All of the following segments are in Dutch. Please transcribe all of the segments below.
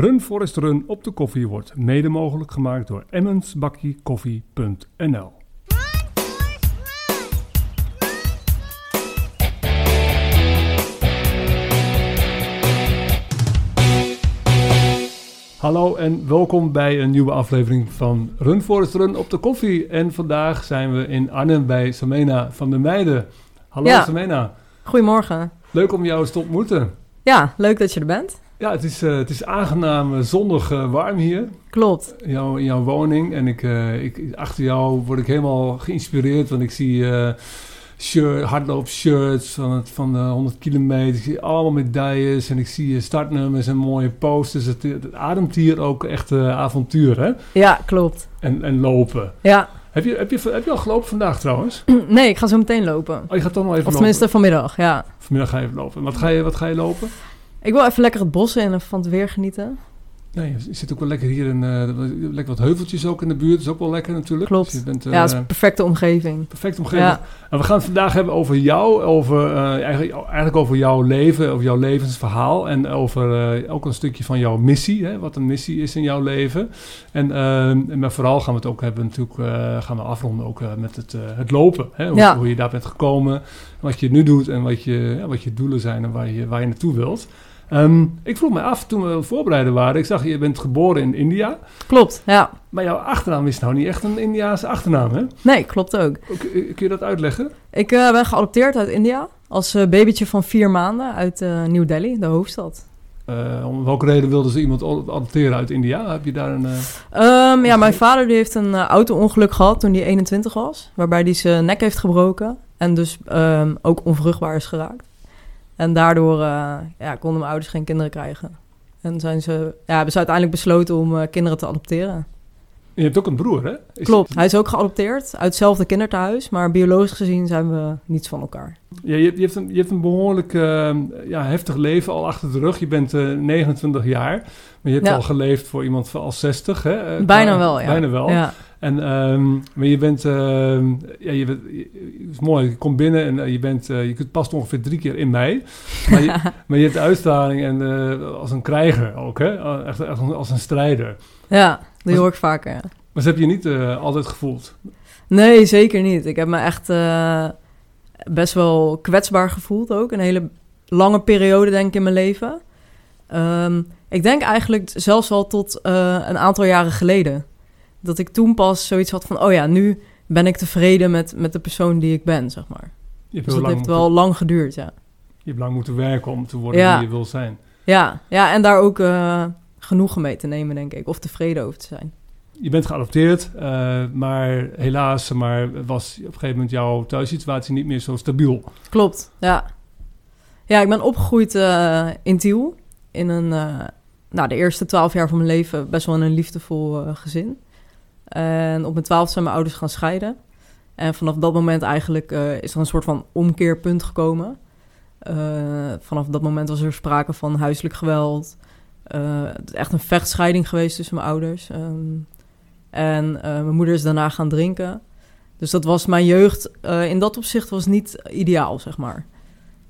Run Forest Run op de koffie wordt mede mogelijk gemaakt door emmensbakkiekoffie.nl. Hallo en welkom bij een nieuwe aflevering van Run Forest Run op de koffie. En vandaag zijn we in Arnhem bij Samena van der Meijden. Hallo Ja. Samena, Goedemorgen. leuk om jou eens te ontmoeten. Ja, leuk dat je er bent. Ja, het is, eh, het is aangenaam eh, zonnig eh, warm hier Klopt. in jouw, in jouw woning. En ik, ik, achter jou word ik helemaal geïnspireerd, want ik zie shirt, hardloopshirts van, het, van de 100 kilometer. Ik zie allemaal medailles en ik zie startnummers en mooie posters. Het, het ademt hier ook echt avontuur, hè? Ja, klopt. En, en lopen. Ja. Heb je, heb, je, heb je al gelopen vandaag trouwens? Nee, ik ga zo meteen lopen. Oh, je gaat toch nog even Of lopen? tenminste vanmiddag, ja. Vanmiddag ga je even lopen. Wat ga je, wat ga je lopen? Ik wil even lekker het bos in en van het weer genieten. Nee, je zit ook wel lekker hier in... eh, lekker wat heuveltjes ook in de buurt. Dat is ook wel lekker natuurlijk. Klopt. Dus je bent, eh, ja, het is een perfecte omgeving. perfect omgeving. Ja. En we gaan het vandaag hebben over jou, over, eh, eigenlijk, eigenlijk over jouw leven, over jouw levensverhaal en over eh, ook een stukje van jouw missie, hè, wat een missie is in jouw leven. En, eh, en maar vooral gaan we het ook hebben natuurlijk, eh, gaan we afronden ook eh, met het, eh, het lopen, hè, hoe, Ja. hoe je daar bent gekomen, wat je nu doet en wat je, ja, wat je doelen zijn en waar je, waar je naartoe wilt. Ehm, ik vroeg me af toen we voorbereiden waren, ik zag je bent geboren in India, Klopt, ja. maar jouw achternaam is nou niet echt een Indiaanse achternaam, hè? Nee, klopt ook. Kun kun je dat uitleggen? Ik eh, ben geadopteerd uit India. Als eh, babytje van vier maanden uit eh, New Delhi, de hoofdstad. Om welke reden wilden ze iemand ad- adopteren uit India? Heb je daar een... eh, Ehm, ja, mijn vader die heeft een auto-ongeluk gehad toen hij 21 was. Waarbij hij zijn nek heeft gebroken. En dus ehm, ook onvruchtbaar is geraakt. En daardoor eh, ja, konden mijn ouders geen kinderen krijgen. En zijn ze, ja, hebben ze uiteindelijk besloten om eh, kinderen te adopteren. Je hebt ook een broer, hè? Is- Klopt, hij is ook geadopteerd uit hetzelfde kinderthuis. Maar biologisch gezien zijn we niets van elkaar. Ja, je, je, hebt een, je hebt een behoorlijk eh, ja, heftig leven al achter de rug. Je bent eh, 29 jaar, maar je hebt Ja. al geleefd voor iemand van al 60, hè? Eh, Bijna wel, ja. Bijna wel. Ja, En, ehm, maar je bent, ehm, ja, je bent, je- het is mooi, je komt binnen en eh, je bent, eh, je kunt past ongeveer drie keer in mei. Maar je, maar je hebt de uitstraling en, eh, als een krijger ook, hè? Echt, echt als een strijder. ja die hoor ik vaker. ja. Maar dat heb je niet altijd gevoeld. Nee, zeker niet. Ik heb me echt best wel kwetsbaar gevoeld ook. Een hele lange periode, denk ik, in mijn leven. Ehm, ik denk eigenlijk zelfs wel tot een aantal jaren geleden. Dat ik toen pas zoiets had van... oh ja, nu ben ik tevreden met, met de persoon die ik ben, zeg maar. Dus dat heeft moeten, wel lang geduurd, ja. je hebt lang moeten werken om te worden Ja. wie je wil zijn. Ja, ja en daar ook eh, genoegen mee te nemen, denk ik. Of tevreden over te zijn. Je bent geadopteerd, eh, maar helaas maar was op een gegeven moment jouw thuissituatie niet meer zo stabiel. Klopt, ja. Ja, ik ben opgegroeid eh, in Tiel. In een, nou, de eerste twaalf jaar van mijn leven best wel in een liefdevol gezin. En op mijn twaalf zijn mijn ouders gaan scheiden. En vanaf dat moment eigenlijk eh, is er een soort van omkeerpunt gekomen. Eh, vanaf dat moment was er sprake van huiselijk geweld. Eh, het is echt een vechtscheiding geweest tussen mijn ouders. Ehm, en mijn moeder is daarna gaan drinken. Dus dat was mijn jeugd. in dat opzicht was niet ideaal, zeg maar.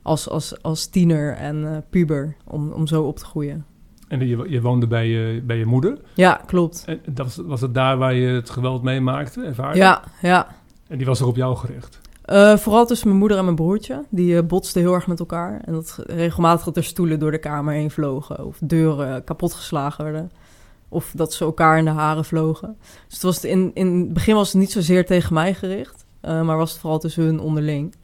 Als, als, als tiener en puber, om, om zo op te groeien. En je, je woonde bij je, bij je moeder. Ja, klopt. En dat was, was het daar waar je het geweld meemaakte, ervaarde? Ja, ja. En die was er op jou gericht. Eh, vooral tussen mijn moeder en mijn broertje. Die eh, botsten heel erg met elkaar. En dat regelmatig dat er stoelen door de kamer heen vlogen. Of deuren kapotgeslagen werden. Of dat ze elkaar in de haren vlogen. Dus het was in, in het begin was het niet zozeer tegen mij gericht. eh, maar was het vooral tussen hun onderling.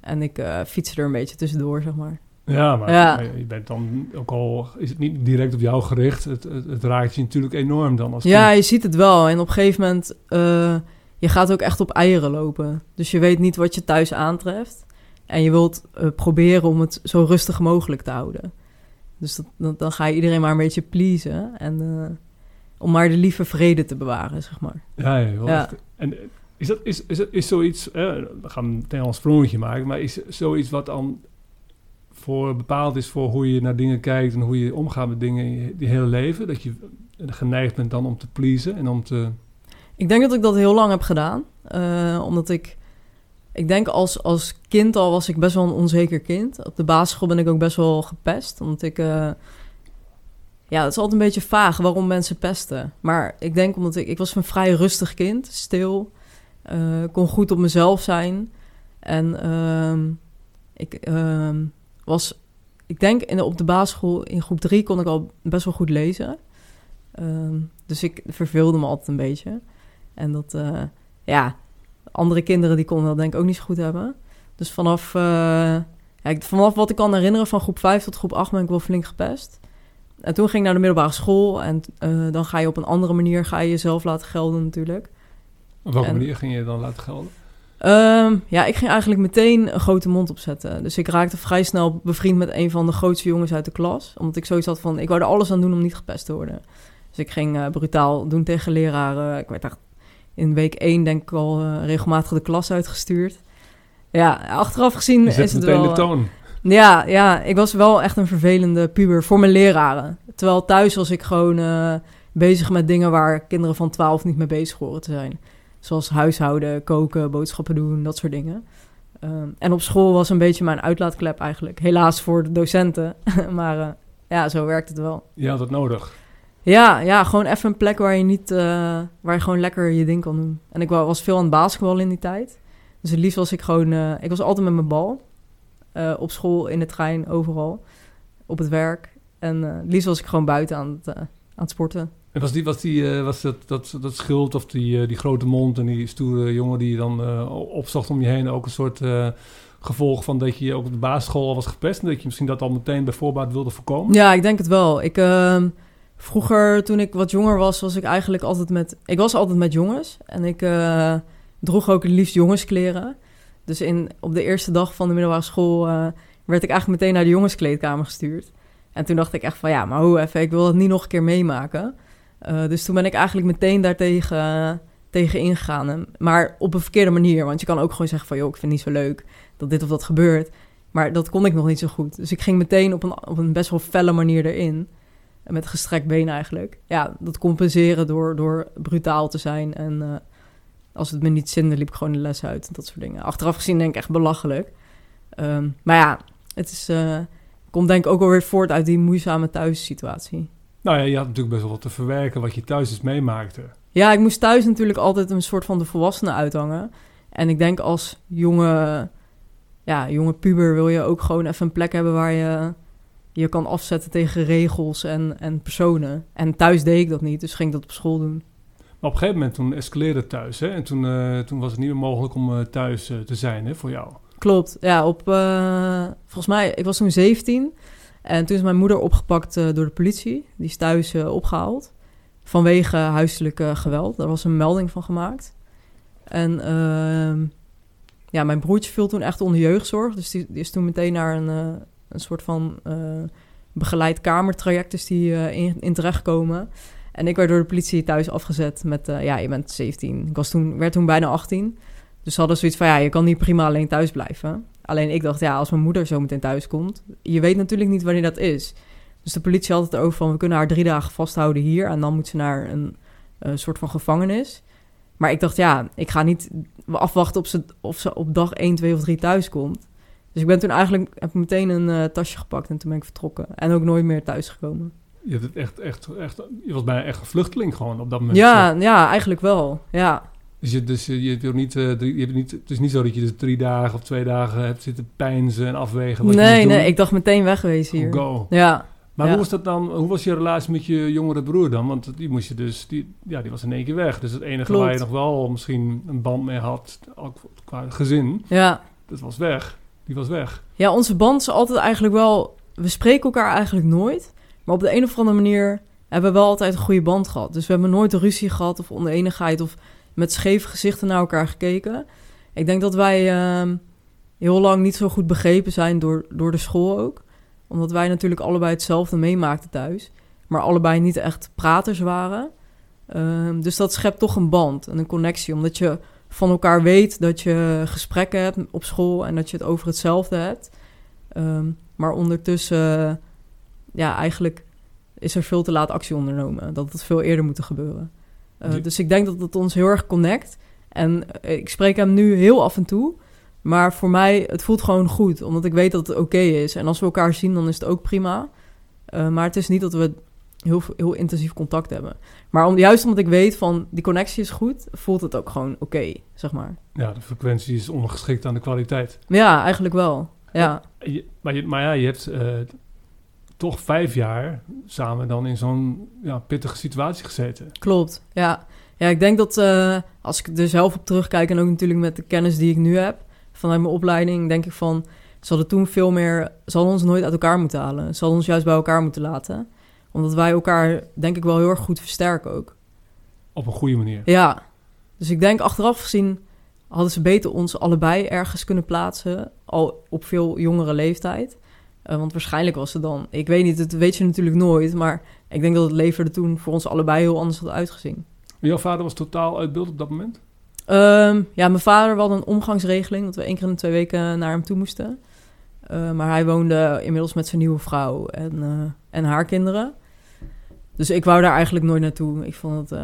En ik fietste er een beetje tussendoor, zeg maar. Ja, maar Ja. je bent dan ook al, is het niet direct op jou gericht. Het, het, het raakt je natuurlijk enorm dan als Ja, kind. je ziet het wel. En op een gegeven moment, eh, je gaat ook echt op eieren lopen. Dus je weet niet wat je thuis aantreft. En je wilt eh, proberen om het zo rustig mogelijk te houden. Dus dat, dan, dan ga je iedereen maar een beetje pleasen. En eh, om maar de lieve vrede te bewaren, zeg maar. Ja, ja, wel Ja. echt. En is dat is, is, is zoiets, eh, we gaan meteen een sprongetje maken, maar is zoiets wat dan voor bepaald is voor hoe je naar dingen kijkt en hoe je omgaat met dingen in je hele leven? Dat je geneigd bent dan om te pleasen en om te... Ik denk dat ik dat heel lang heb gedaan. eh, omdat ik... Ik denk als, als kind al was ik best wel een onzeker kind. Op de basisschool ben ik ook best wel gepest. Omdat ik... eh, ja, het is altijd een beetje vaag waarom mensen pesten. Maar ik denk omdat ik, ik was een vrij rustig kind, stil, uh, kon goed op mezelf zijn. En ehm, ik ehm, was, ik denk in op de basisschool in groep drie kon ik al best wel goed lezen. Ehm, dus ik verveelde me altijd een beetje. En dat, uh, ja, andere kinderen die konden dat denk ik ook niet zo goed hebben. Dus vanaf, uh, ja, vanaf wat ik kan herinneren, van groep 5 tot groep 8 ben ik wel flink gepest. En toen ging ik naar de middelbare school en uh, dan ga je op een andere manier ga je jezelf laten gelden natuurlijk. Op welke en, manier ging je dan laten gelden? Um, ja, ik ging eigenlijk meteen een grote mond opzetten. Dus ik raakte vrij snel bevriend met een van de grootste jongens uit de klas. Omdat ik zoiets had van, ik wou er alles aan doen om niet gepest te worden. Dus ik ging uh, brutaal doen tegen leraren. Ik werd echt in week 1 denk ik al uh, regelmatig de klas uitgestuurd. Ja, achteraf gezien is het wel... de toon. Ja, ja, ik was wel echt een vervelende puber voor mijn leraren. Terwijl thuis was ik gewoon uh, bezig met dingen waar kinderen van 12 niet mee bezig horen te zijn. Zoals huishouden, koken, boodschappen doen, dat soort dingen. Um, en op school was een beetje mijn uitlaatklep eigenlijk. Helaas voor de docenten, maar uh, ja, zo werkt het wel. Je had het nodig. Ja, ja, gewoon even een plek waar je niet, uh, waar je gewoon lekker je ding kan doen. En ik was veel aan het basketbal in die tijd. Dus het liefst was ik gewoon, uh, ik was altijd met mijn bal. Op school, in de trein, overal. Op het werk. En het liefst was ik gewoon buiten aan het, aan het sporten. En was, die, was, die, was dat, dat, dat schild of die, die grote mond en die stoere jongen die je dan opzocht om je heen ook een soort gevolg van dat je ook op de basisschool al was gepest en dat je misschien dat al meteen bij voorbaat wilde voorkomen? Ja, ik denk het wel. Ik, uh, vroeger, toen ik wat jonger was, was ik eigenlijk altijd met... Ik was altijd met jongens en ik droeg ook het liefst jongenskleren. Dus in, op de eerste dag van de middelbare school werd ik eigenlijk meteen naar de jongenskleedkamer gestuurd. En toen dacht ik echt van ja, maar hoe even, ik wil dat niet nog een keer meemaken. Uh, dus toen ben ik eigenlijk meteen daartegen tegen ingegaan. Maar op een verkeerde manier, want je kan ook gewoon zeggen van joh, ik vind het niet zo leuk dat dit of dat gebeurt. Maar dat kon ik nog niet zo goed. Dus ik ging meteen op een, op een best wel felle manier erin. Met gestrekt been eigenlijk. Ja, dat compenseren door, door brutaal te zijn. En uh, als het me niet zinde, liep ik gewoon de les uit. En dat soort dingen. Achteraf gezien denk ik echt belachelijk. Um, maar ja, het is, uh, komt denk ik ook alweer voort uit die moeizame thuissituatie. Nou ja, je had natuurlijk best wel wat te verwerken wat je thuis eens meemaakte. Ja, ik moest thuis natuurlijk altijd een soort van de volwassenen uithangen. En ik denk als jonge, ja, jonge puber wil je ook gewoon even een plek hebben waar je je kan afzetten tegen regels en, en personen. En thuis deed ik dat niet, dus ging ik dat op school doen. Maar op een gegeven moment toen escaleerde het thuis, hè? En toen, uh, toen was het niet meer mogelijk om uh, thuis uh, te zijn, hè, voor jou. Klopt, ja. Op, volgens mij, ik was toen 17. En toen is mijn moeder opgepakt door de politie. Die is thuis opgehaald. Vanwege huiselijke geweld. Daar was een melding van gemaakt. En ehm, ja, mijn broertje viel toen echt onder jeugdzorg. Dus die, is toen meteen naar een een soort van begeleid kamertraject is die in, terechtkomen. En ik werd door de politie thuis afgezet met, ja, je bent 17. Ik was toen, werd toen bijna 18. Dus ze hadden zoiets van, ja, je kan niet prima alleen thuis blijven. Alleen ik dacht, ja, als mijn moeder zo meteen thuis komt... je weet natuurlijk niet wanneer dat is. Dus de politie had het over van, we kunnen haar drie dagen vasthouden hier... en dan moet ze naar een soort van gevangenis. Maar ik dacht, ja, ik ga niet afwachten of ze, of ze op dag 1, 2 of 3 thuis komt. Dus ik ben toen eigenlijk heb meteen een uh, tasje gepakt en toen ben ik vertrokken. En ook nooit meer thuis gekomen. Je, hebt het echt, echt, echt, je was bijna echt een vluchteling gewoon op dat moment. Ja, ja eigenlijk wel. Ja. Dus je, dus je, je, niet, uh, je hebt niet, het is niet zo dat je dus drie dagen of twee dagen hebt zitten pijnzen en afwegen. Wat nee, je nee, ik dacht meteen wegwezen hier. go. Ja. Maar ja. hoe was dat dan? Hoe was je relatie met je jongere broer dan? Want die moest je dus, die, ja, die was in één keer weg. Dus het enige Klopt. waar je nog wel misschien een band mee had, ook qua gezin, Ja. dat was weg. Die was weg. Ja, onze band is altijd eigenlijk wel... We spreken elkaar eigenlijk nooit. Maar op de een of andere manier hebben we wel altijd een goede band gehad. Dus we hebben nooit ruzie gehad of oneenigheid... of met scheve gezichten naar elkaar gekeken. Ik denk dat wij uh, heel lang niet zo goed begrepen zijn door, door de school ook. Omdat wij natuurlijk allebei hetzelfde meemaakten thuis. Maar allebei niet echt praters waren. Uh, dus dat schept toch een band en een connectie. Omdat je van elkaar weet dat je gesprekken hebt op school en dat je het over hetzelfde hebt. Um, maar ondertussen, ja, eigenlijk is er veel te laat actie ondernomen. Dat het veel eerder moet gebeuren. Uh, ja. Dus ik denk dat het ons heel erg connect. En uh, ik spreek hem nu heel af en toe. Maar voor mij, het voelt gewoon goed. Omdat ik weet dat het oké okay is. En als we elkaar zien, dan is het ook prima. Uh, maar het is niet dat we heel, heel intensief contact hebben. Maar om, juist omdat ik weet van die connectie is goed, voelt het ook gewoon oké, zeg maar. Ja, de frequentie is ondergeschikt aan de kwaliteit. Ja, eigenlijk wel. Ja, maar, je, maar ja, je hebt eh, toch vijf jaar samen dan in zo'n ja, pittige situatie gezeten. klopt. Ja, ja ik denk dat eh, als ik er zelf op terugkijk en ook natuurlijk met de kennis die ik nu heb vanuit mijn opleiding, denk ik van ze hadden toen veel meer, ze hadden ons nooit uit elkaar moeten halen. Ze hadden ons juist bij elkaar moeten laten, omdat wij elkaar denk ik wel heel erg goed versterken ook. Op een goede manier. Ja, dus ik denk achteraf gezien hadden ze beter ons allebei ergens kunnen plaatsen, al op veel jongere leeftijd. Eh, want waarschijnlijk was het dan, ik weet niet, dat weet je natuurlijk nooit, maar ik denk dat het leven er toen voor ons allebei heel anders had uitgezien. Jouw vader was totaal uit beeld op dat moment? Ehm, ja, mijn vader hadden een omgangsregeling, dat we één keer in de twee weken naar hem toe moesten. Eh, maar hij woonde inmiddels met zijn nieuwe vrouw en, eh, en haar kinderen. Dus ik wou daar eigenlijk nooit naartoe. Ik, vond het,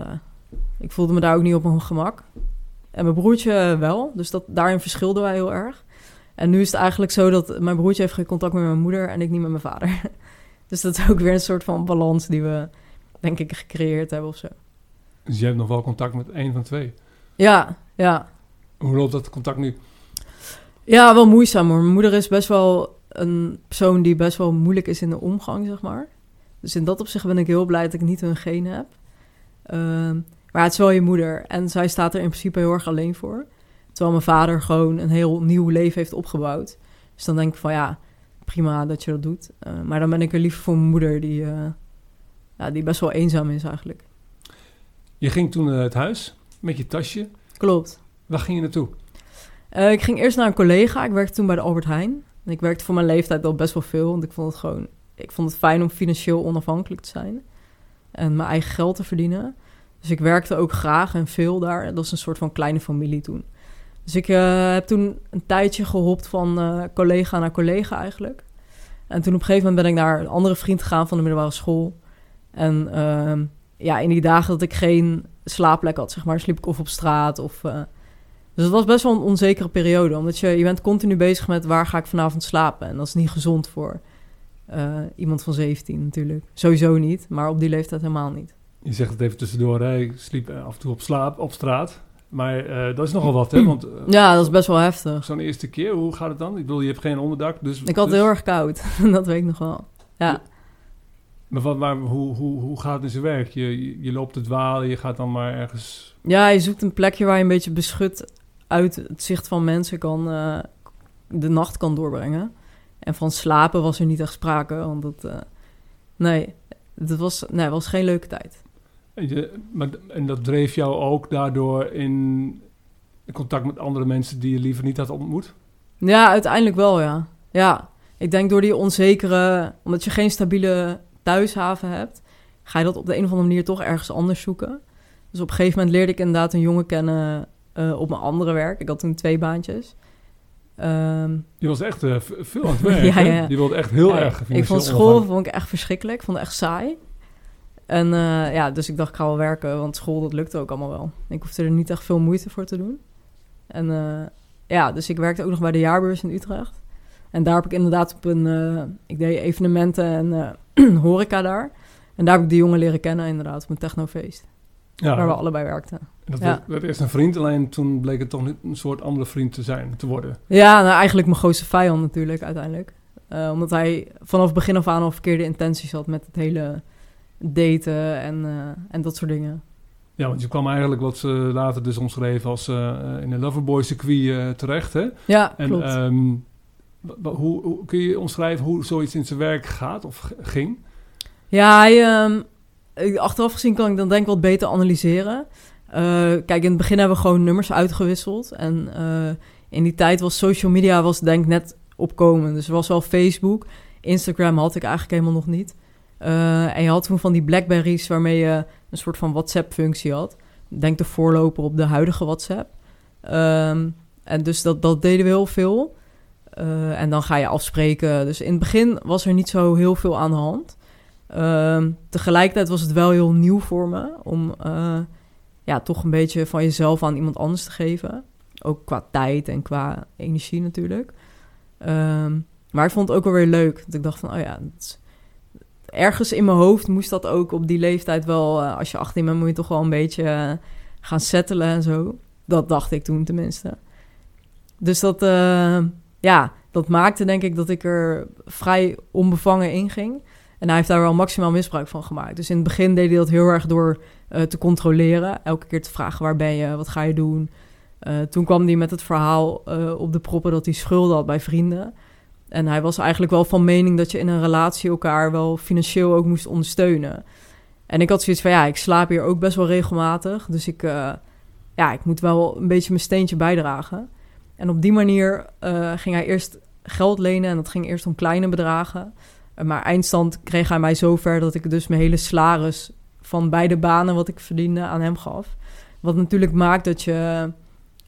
ik voelde me daar ook niet op mijn gemak. En mijn broertje wel, dus dat, daarin verschilden wij heel erg. En nu is het eigenlijk zo dat mijn broertje heeft geen contact met mijn moeder en ik niet met mijn vader. Dus dat is ook weer een soort van balans die we, denk ik, gecreëerd hebben of zo. Dus je hebt nog wel contact met één van twee. Ja, ja. Hoe loopt dat contact nu? Ja, wel moeizaam hoor. Mijn moeder is best wel een persoon die best wel moeilijk is in de omgang, zeg maar. Dus in dat opzicht ben ik heel blij dat ik niet hun genen heb. Ehm, maar het is wel je moeder en zij staat er in principe heel erg alleen voor. Terwijl mijn vader gewoon een heel nieuw leven heeft opgebouwd. Dus dan denk ik van ja, prima dat je dat doet. Eh, maar dan ben ik er liever voor mijn moeder die, eh, ja, die best wel eenzaam is eigenlijk. Je ging toen naar het huis met je tasje. Klopt. Waar ging je naartoe? Eh, ik ging eerst naar een collega. Ik werkte toen bij de Albert Heijn. Ik werkte voor mijn leeftijd al best wel veel. Want ik vond het gewoon... Ik vond het fijn om financieel onafhankelijk te zijn. En mijn eigen geld te verdienen. Dus ik werkte ook graag en veel daar. Dat was een soort van kleine familie toen. Dus ik eh, heb toen een tijdje gehopt van eh, collega naar collega eigenlijk. En toen op een gegeven moment ben ik naar een andere vriend gegaan van de middelbare school. En ehm, ja, in die dagen dat ik geen slaapplek had, zeg maar, sliep ik of op straat of... eh, dus het was best wel een onzekere periode. Omdat je, je bent continu bezig met waar ga ik vanavond slapen. En dat is niet gezond voor iemand van 17 natuurlijk. Sowieso niet, maar op die leeftijd helemaal niet. Je zegt het even tussendoor, ik sliep af en toe op, slaap, op straat. Maar eh, dat is nogal wat, hè? Want eh, Ja, dat is best wel heftig. zo'n eerste keer, hoe gaat het dan? Ik bedoel, je hebt geen onderdak, dus... Ik had het dus- heel erg koud. dat weet ik nog wel. Ja. Maar, wat, maar hoe, hoe, hoe gaat het in zijn werk? Je, je, je loopt te dwalen, je gaat dan maar ergens... ja, je zoekt een plekje waar je een beetje beschut uit het zicht van mensen kan, eh, de nacht kan doorbrengen. En van slapen was er niet echt sprake, want dat... nee, het was, nee, het was geen leuke tijd. En, dat dreef jou ook daardoor in contact met andere mensen die je liever niet had ontmoet? Ja, uiteindelijk wel, ja. Ja, ik denk door die onzekere... Omdat je geen stabiele thuishaven hebt... ga je dat op de een of andere manier toch ergens anders zoeken. Dus op een gegeven moment leerde ik inderdaad een jongen kennen... eh, op mijn andere werk. Ik had toen twee baantjes. Ehm, Je was echt eh, veel aan het werk, Ja, ja, ja. Je wilde echt heel erg Ik vond school vond ik echt verschrikkelijk. Ik vond het echt saai. En eh, ja, dus ik dacht, ik ga wel werken. Want school, dat lukte ook allemaal wel. Ik hoefde er niet echt veel moeite voor te doen. En eh, ja, dus ik werkte ook nog bij de jaarbeurs in Utrecht. En daar heb ik inderdaad op een... eh, ik deed evenementen en horeca daar. En daar heb ik die jongen leren kennen inderdaad op een technofeest. Ja, Waar we allebei werkten. dat ja. werd, eerst een vriend, alleen toen bleek het toch een soort andere vriend te zijn, te worden. Ja, nou eigenlijk mijn grootste vijand natuurlijk uiteindelijk. Omdat hij vanaf begin af aan al verkeerde intenties had met het hele daten en, eh, en dat soort dingen. Ja, want je kwam eigenlijk wat ze later dus omschreven als eh, in een loverboy circuit eh, terecht, hè? Ja, En klopt. ehm, hoe, hoe kun je omschrijven hoe zoiets in zijn werk gaat of ging? Ja, hij, ehm, achteraf gezien kan ik dan denk ik wat beter analyseren. Eh, kijk, in het begin hebben we gewoon nummers uitgewisseld. En eh, in die tijd was social media was denk ik net opkomen. Dus er was wel Facebook. Instagram had ik eigenlijk helemaal nog niet. Eh, en je had toen van die Blackberries waarmee je een soort van WhatsApp-functie had. Denk de voorloper op de huidige WhatsApp. Ehm, en dus dat, dat deden we heel veel. Eh, en dan ga je afspreken. Dus in het begin was er niet zo heel veel aan de hand. Ehm, tegelijkertijd was het wel heel nieuw voor me om eh, ja, toch een beetje van jezelf aan iemand anders te geven. Ook qua tijd en qua energie natuurlijk. Ehm, maar ik vond het ook wel weer leuk. Dat ik dacht van, oh ja, ergens in mijn hoofd moest dat ook op die leeftijd wel... eh, als je 18 bent, moet je toch wel een beetje eh, gaan settelen en zo. Dat dacht ik toen tenminste. Dus dat, eh, ja, dat maakte denk ik dat ik er vrij onbevangen in ging. En hij heeft daar wel maximaal misbruik van gemaakt. Dus in het begin deed hij dat heel erg door te controleren. Elke keer te vragen, waar ben je? Wat ga je doen? Toen kwam hij met het verhaal op de proppen dat hij schulden had bij vrienden. En hij was eigenlijk wel van mening dat je in een relatie elkaar wel financieel ook moest ondersteunen. En ik had zoiets van, ja, ik slaap hier ook best wel regelmatig. Dus ik, eh, ja, ik moet wel een beetje mijn steentje bijdragen. En op die manier eh, ging hij eerst geld lenen. En dat ging eerst om kleine bedragen. Eh, maar eindstand kreeg hij mij zover dat ik dus mijn hele salaris van beide banen wat ik verdiende aan hem gaf. Wat natuurlijk maakt dat je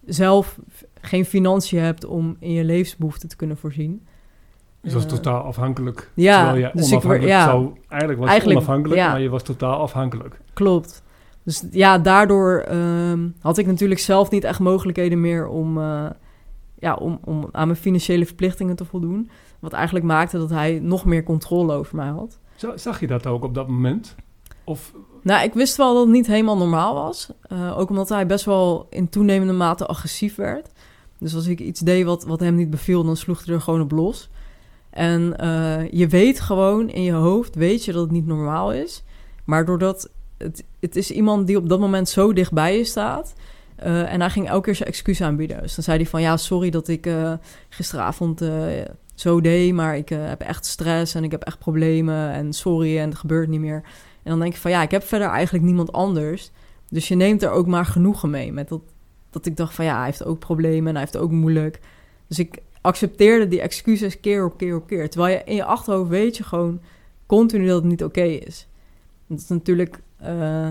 zelf geen financiën hebt om in je levensbehoeften te kunnen voorzien. Dus was totaal afhankelijk. ja, terwijl je dus ik onafhankelijk ja. zou... Eigenlijk was Eigenlijk, onafhankelijk, ja. maar je was totaal afhankelijk. Klopt. Dus ja, daardoor ehm, had ik natuurlijk zelf niet echt mogelijkheden meer om, eh, ja, om, om aan mijn financiële verplichtingen te voldoen. Wat eigenlijk maakte dat hij nog meer controle over mij had. Za- Zag je dat ook op dat moment? Of Nou, ik wist wel dat het niet helemaal normaal was. Eh, ook omdat hij best wel in toenemende mate agressief werd. Dus als ik iets deed wat, wat hem niet beviel, dan sloeg hij er gewoon op los. En eh, je weet gewoon in je hoofd, weet je dat het niet normaal is. Maar doordat het, het is iemand die op dat moment zo dichtbij je staat. eh, en hij ging elke keer zijn excuus aanbieden. Dus dan zei hij van, ja, sorry dat ik eh, gisteravond zo deed... maar ik heb echt stress en ik heb echt problemen en sorry en het gebeurt niet meer. En dan denk ik van, ja, ik heb verder eigenlijk niemand anders. Dus je neemt er ook maar genoegen mee. Met dat, dat ik dacht van, ja, hij heeft ook problemen en hij heeft ook moeilijk. Dus ik accepteerde die excuses keer op keer op keer. Terwijl je in je achterhoofd weet je gewoon continu dat het niet oké is. Dat is natuurlijk... eh,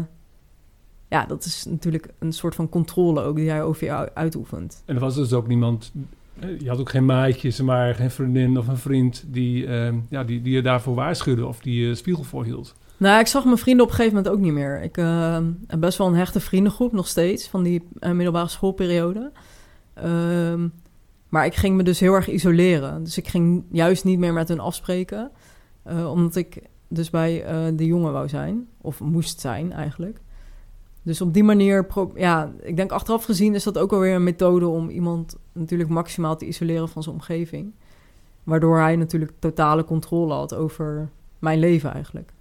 ja, dat is natuurlijk een soort van controle ook die hij over je uitoefent. En er was dus ook niemand... eh, Je had ook geen maatjes, maar geen vriendin of een vriend... die, eh, ja, die, die je daarvoor waarschuwde of die je spiegel voor hield. Nou, ik zag mijn vrienden op een gegeven moment ook niet meer. Ik eh, heb best wel een hechte vriendengroep nog steeds van die eh, middelbare schoolperiode. Ehm, maar ik ging me dus heel erg isoleren. Dus ik ging juist niet meer met hun afspreken. eh, omdat ik dus bij eh, de jongen wou zijn. Of moest zijn eigenlijk. Dus op die manier, ja, ik denk achteraf gezien is dat ook alweer een methode om iemand natuurlijk maximaal te isoleren van zijn omgeving. Waardoor hij natuurlijk totale controle had over mijn leven eigenlijk.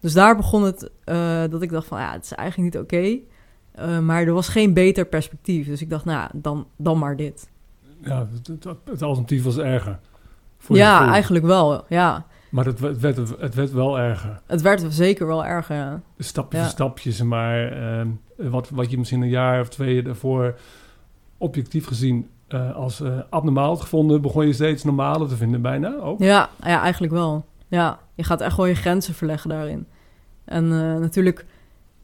Dus daar begon het eh, dat ik dacht van ja, het is eigenlijk niet oké. Maar er was geen beter perspectief. Dus ik dacht, nou dan, dan maar dit. Ja, het, het, alternatief was erger. Voor Ja, eigenlijk wel. Ja, Maar het, werd- het, werd, het werd wel erger. het werd zeker wel erger. Ja. Stapje Ja. voor stapje, zeg maar. ehm, wat, wat je misschien een jaar of twee daarvoor objectief gezien eh, als eh, abnormaal had gevonden, begon je steeds normaler te vinden bijna ook. Ja, ja, eigenlijk wel. Ja, je gaat echt wel je grenzen verleggen daarin. En eh, natuurlijk,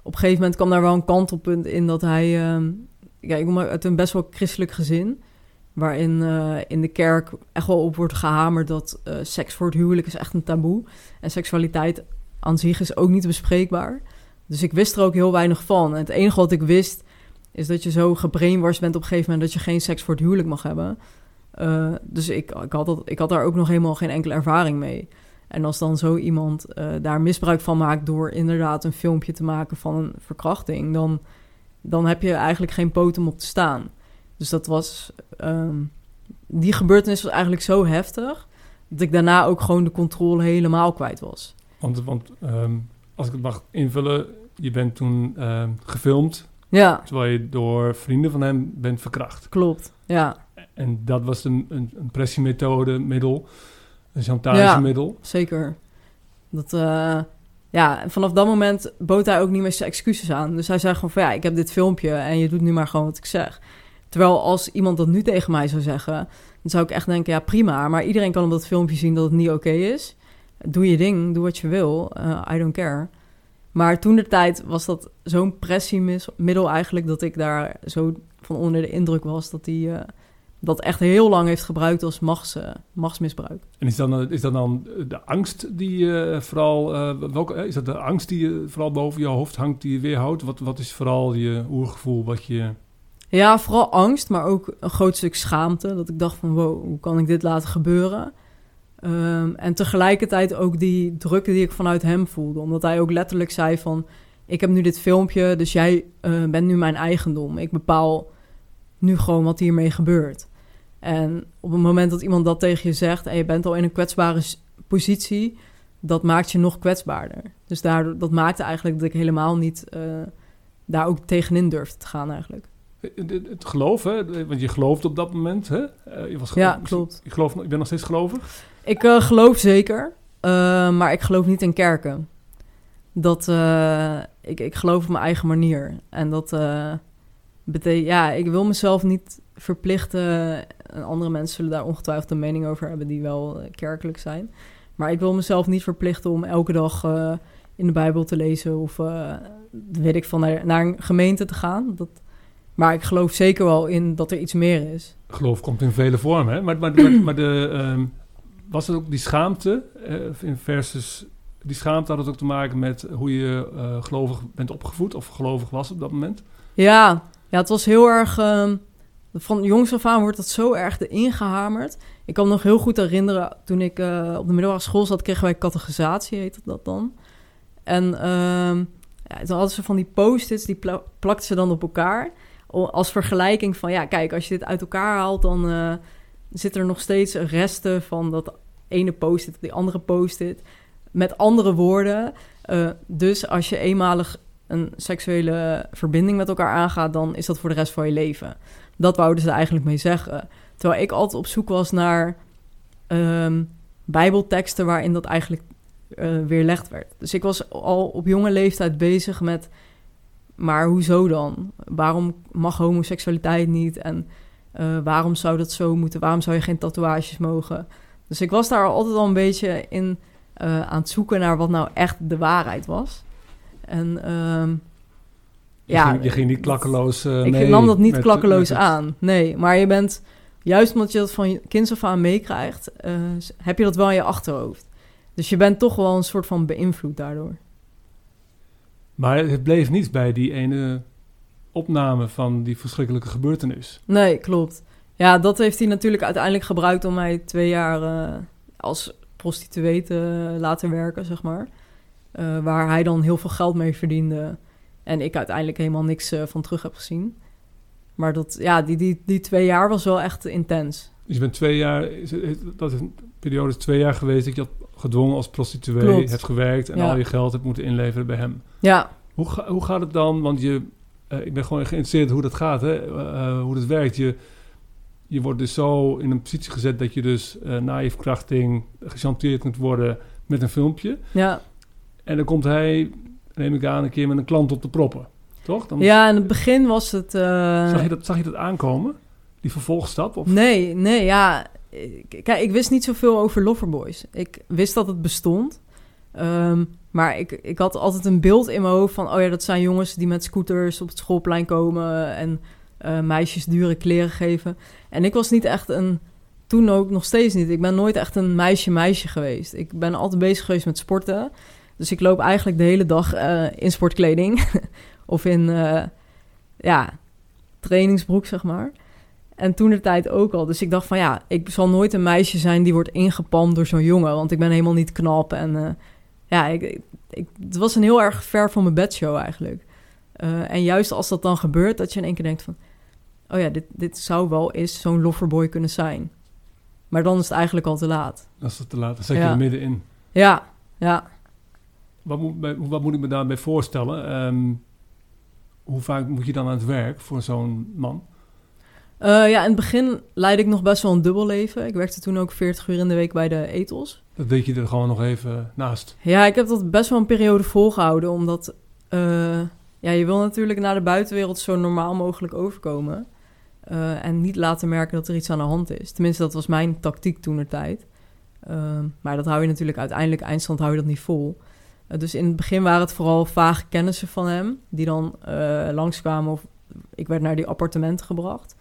op een gegeven moment kwam daar wel een kantelpunt in dat hij... ehm, ja, ik kom uit een best wel christelijk gezin... waarin eh, in de kerk echt wel op wordt gehamerd... dat eh, seks voor het huwelijk is echt een taboe. En seksualiteit aan zich is ook niet bespreekbaar. Dus ik wist er ook heel weinig van. Het enige wat ik wist... is dat je zo gebrainwashed bent op een gegeven moment... dat je geen seks voor het huwelijk mag hebben... Uh, dus ik, ik, had dat, ik had daar ook nog helemaal geen enkele ervaring mee. En als dan zo iemand daar misbruik van maakt door inderdaad een filmpje te maken van een verkrachting, dan, dan heb je eigenlijk geen poot om op te staan. Dus dat was. Um, die gebeurtenis was eigenlijk zo heftig dat ik daarna ook gewoon de controle helemaal kwijt was. Want, want um, als ik het mag invullen, je bent toen uh, gefilmd. Ja. Terwijl je door vrienden van hem bent verkracht. Klopt, ja. En dat was een, een, een pressiemethode, middel, een chantagemiddel. Ja, zeker. Dat, uh, ja, en vanaf dat moment bood hij ook niet meer zijn excuses aan. Dus hij zei gewoon van ja, ik heb dit filmpje en je doet nu maar gewoon wat ik zeg. Terwijl als iemand dat nu tegen mij zou zeggen, dan zou ik echt denken, ja prima, maar iedereen kan op dat filmpje zien dat het niet oké is. Doe je ding, doe wat je wil, uh, I don't care. Maar toen de tijd was dat zo'n pressiemiddel eigenlijk dat ik daar zo van onder de indruk was dat hij uh, dat echt heel lang heeft gebruikt als machts, uh, machtsmisbruik. En is, dan, is dat dan de angst die uh, vooral, welke, is dat de angst die je vooral boven je hoofd hangt, die je weerhoudt? Wat, wat is vooral je oergevoel wat je... Ja, vooral angst, maar ook een groot stuk schaamte. Dat ik dacht van, wow, hoe kan ik dit laten gebeuren? Ehm, en tegelijkertijd ook die druk die ik vanuit hem voelde. Omdat hij ook letterlijk zei van... ik heb nu dit filmpje, dus jij eh, bent nu mijn eigendom. Ik bepaal nu gewoon wat hiermee gebeurt. En op het moment dat iemand dat tegen je zegt... en je bent al in een kwetsbare positie... dat maakt je nog kwetsbaarder. Dus daardoor, dat maakte eigenlijk dat ik helemaal niet... Uh, daar ook tegenin durfde te gaan eigenlijk. Het geloof, hè? Want je geloofde op dat moment, hè? Je was ja, klopt. Je, geloof, je bent nog steeds gelovig? Ik uh, geloof zeker, uh, maar ik geloof niet in kerken. Dat, uh, ik, ik geloof op mijn eigen manier. En dat betekent, ja, ik wil mezelf niet verplichten. En andere mensen zullen daar ongetwijfeld een mening over hebben die wel kerkelijk zijn. Maar ik wil mezelf niet verplichten om elke dag in de Bijbel te lezen of weet ik van naar, naar, een gemeente te gaan. Dat, maar ik geloof zeker wel in dat er iets meer is. Geloof komt in vele vormen, hè? Maar, maar, maar, maar de, um, was het ook die schaamte uh, in versus... Die schaamte had het ook te maken met hoe je uh, gelovig bent opgevoed... of gelovig was op dat moment? Ja, ja het was heel erg... Uh, van jongs af aan wordt dat zo erg erin gehamerd. Ik kan me nog heel goed herinneren... toen ik uh, op de middelbare school zat... kregen wij catechisatie, heette dat dan. En ehm, ja, toen hadden ze van die post-its... die pla plakten ze dan op elkaar... als vergelijking van... ja, kijk, als je dit uit elkaar haalt... dan zit er nog steeds resten van dat ene post-it, die andere post-it. Met andere woorden, uh, dus als je eenmalig een seksuele verbinding met elkaar aangaat, dan is dat voor de rest van je leven. Dat wouden ze eigenlijk mee zeggen. Terwijl ik altijd op zoek was naar um, bijbelteksten waarin dat eigenlijk uh, weerlegd werd. Dus ik was al op jonge leeftijd bezig met, maar hoezo dan? Waarom mag homoseksualiteit niet? En uh, waarom zou dat zo moeten? Waarom zou je geen tatoeages mogen? Dus ik was daar altijd al een beetje in uh, aan het zoeken naar wat nou echt de waarheid was. En um, je ja, ging, je ging niet klakkeloos. Uh, ik nam dat niet klakkeloos aan. Nee, maar je bent juist omdat je dat van je kind af aan meekrijgt, heb je dat wel in je achterhoofd. Dus je bent toch wel een soort van beïnvloed daardoor. Maar het bleef niet bij die ene opname van die verschrikkelijke gebeurtenis. Nee, klopt. Ja, dat heeft hij natuurlijk uiteindelijk gebruikt om mij twee jaar uh, als prostituee te laten werken, zeg maar. Uh, waar hij dan heel veel geld mee verdiende. En ik uiteindelijk helemaal niks uh, van terug heb gezien. Maar dat, ja, die, die, die twee jaar was wel echt intens. Dus je bent twee jaar, dat is een periode is twee jaar geweest dat je had gedwongen als prostituee, Klopt. hebt gewerkt en al je geld hebt moeten inleveren bij hem. Ja. Hoe, ga, hoe gaat het dan? Want je, uh, ik ben gewoon geïnteresseerd hoe dat gaat, hè? Uh, hoe dat werkt. Je, je wordt dus zo in een positie gezet dat je dus uh, na je verkrachting gechanteerd kunt worden met een filmpje. Ja. En dan komt hij, neem ik aan, een keer met een klant op te proppen. Toch? Dan ja, in het begin was het... Zag, je dat, zag je dat aankomen? Die vervolgstap? Of? Nee, nee, ja. Kijk, ik wist niet zoveel over Loverboys. Ik wist dat het bestond. Um, maar ik, ik had altijd een beeld in mijn hoofd van... oh ja, dat zijn jongens die met scooters op het schoolplein komen... en uh, meisjes dure kleren geven. En ik was niet echt een... Toen ook nog steeds niet. Ik ben nooit echt een meisje-meisje geweest. Ik ben altijd bezig geweest met sporten. Dus ik loop eigenlijk de hele dag uh, in sportkleding. of in, uh, ja, trainingsbroek, zeg maar. En toen de tijd ook al. Dus ik dacht van ja, ik zal nooit een meisje zijn die wordt ingepand door zo'n jongen. Want ik ben helemaal niet knap. En ja, ik, ik, het was een heel erg ver van mijn bedshow eigenlijk. en juist als dat dan gebeurt, dat je in één keer denkt van oh ja, dit, dit zou wel eens zo'n loverboy kunnen zijn. Maar dan is het eigenlijk al te laat. Dat is het te laat, dan zet je er middenin. Ja, ja. Wat moet, wat moet ik me daarbij voorstellen? Um, hoe vaak moet je dan aan het werk voor zo'n man? Uh, ja, in het begin leidde ik nog best wel een dubbel leven. Ik werkte toen ook 40 uur in de week bij de etels. Dat deed je er gewoon nog even naast? Ja, ik heb dat best wel een periode volgehouden, omdat... Uh, ja, je wil natuurlijk naar de buitenwereld zo normaal mogelijk overkomen. Uh, en niet laten merken dat er iets aan de hand is. Tenminste, dat was mijn tactiek toen de tijd. Uh, maar dat hou je natuurlijk uiteindelijk, eindstand hou je dat niet vol. Dus in het begin waren het vooral vage kennissen van hem, die dan langskwamen of ik werd naar die appartementen gebracht.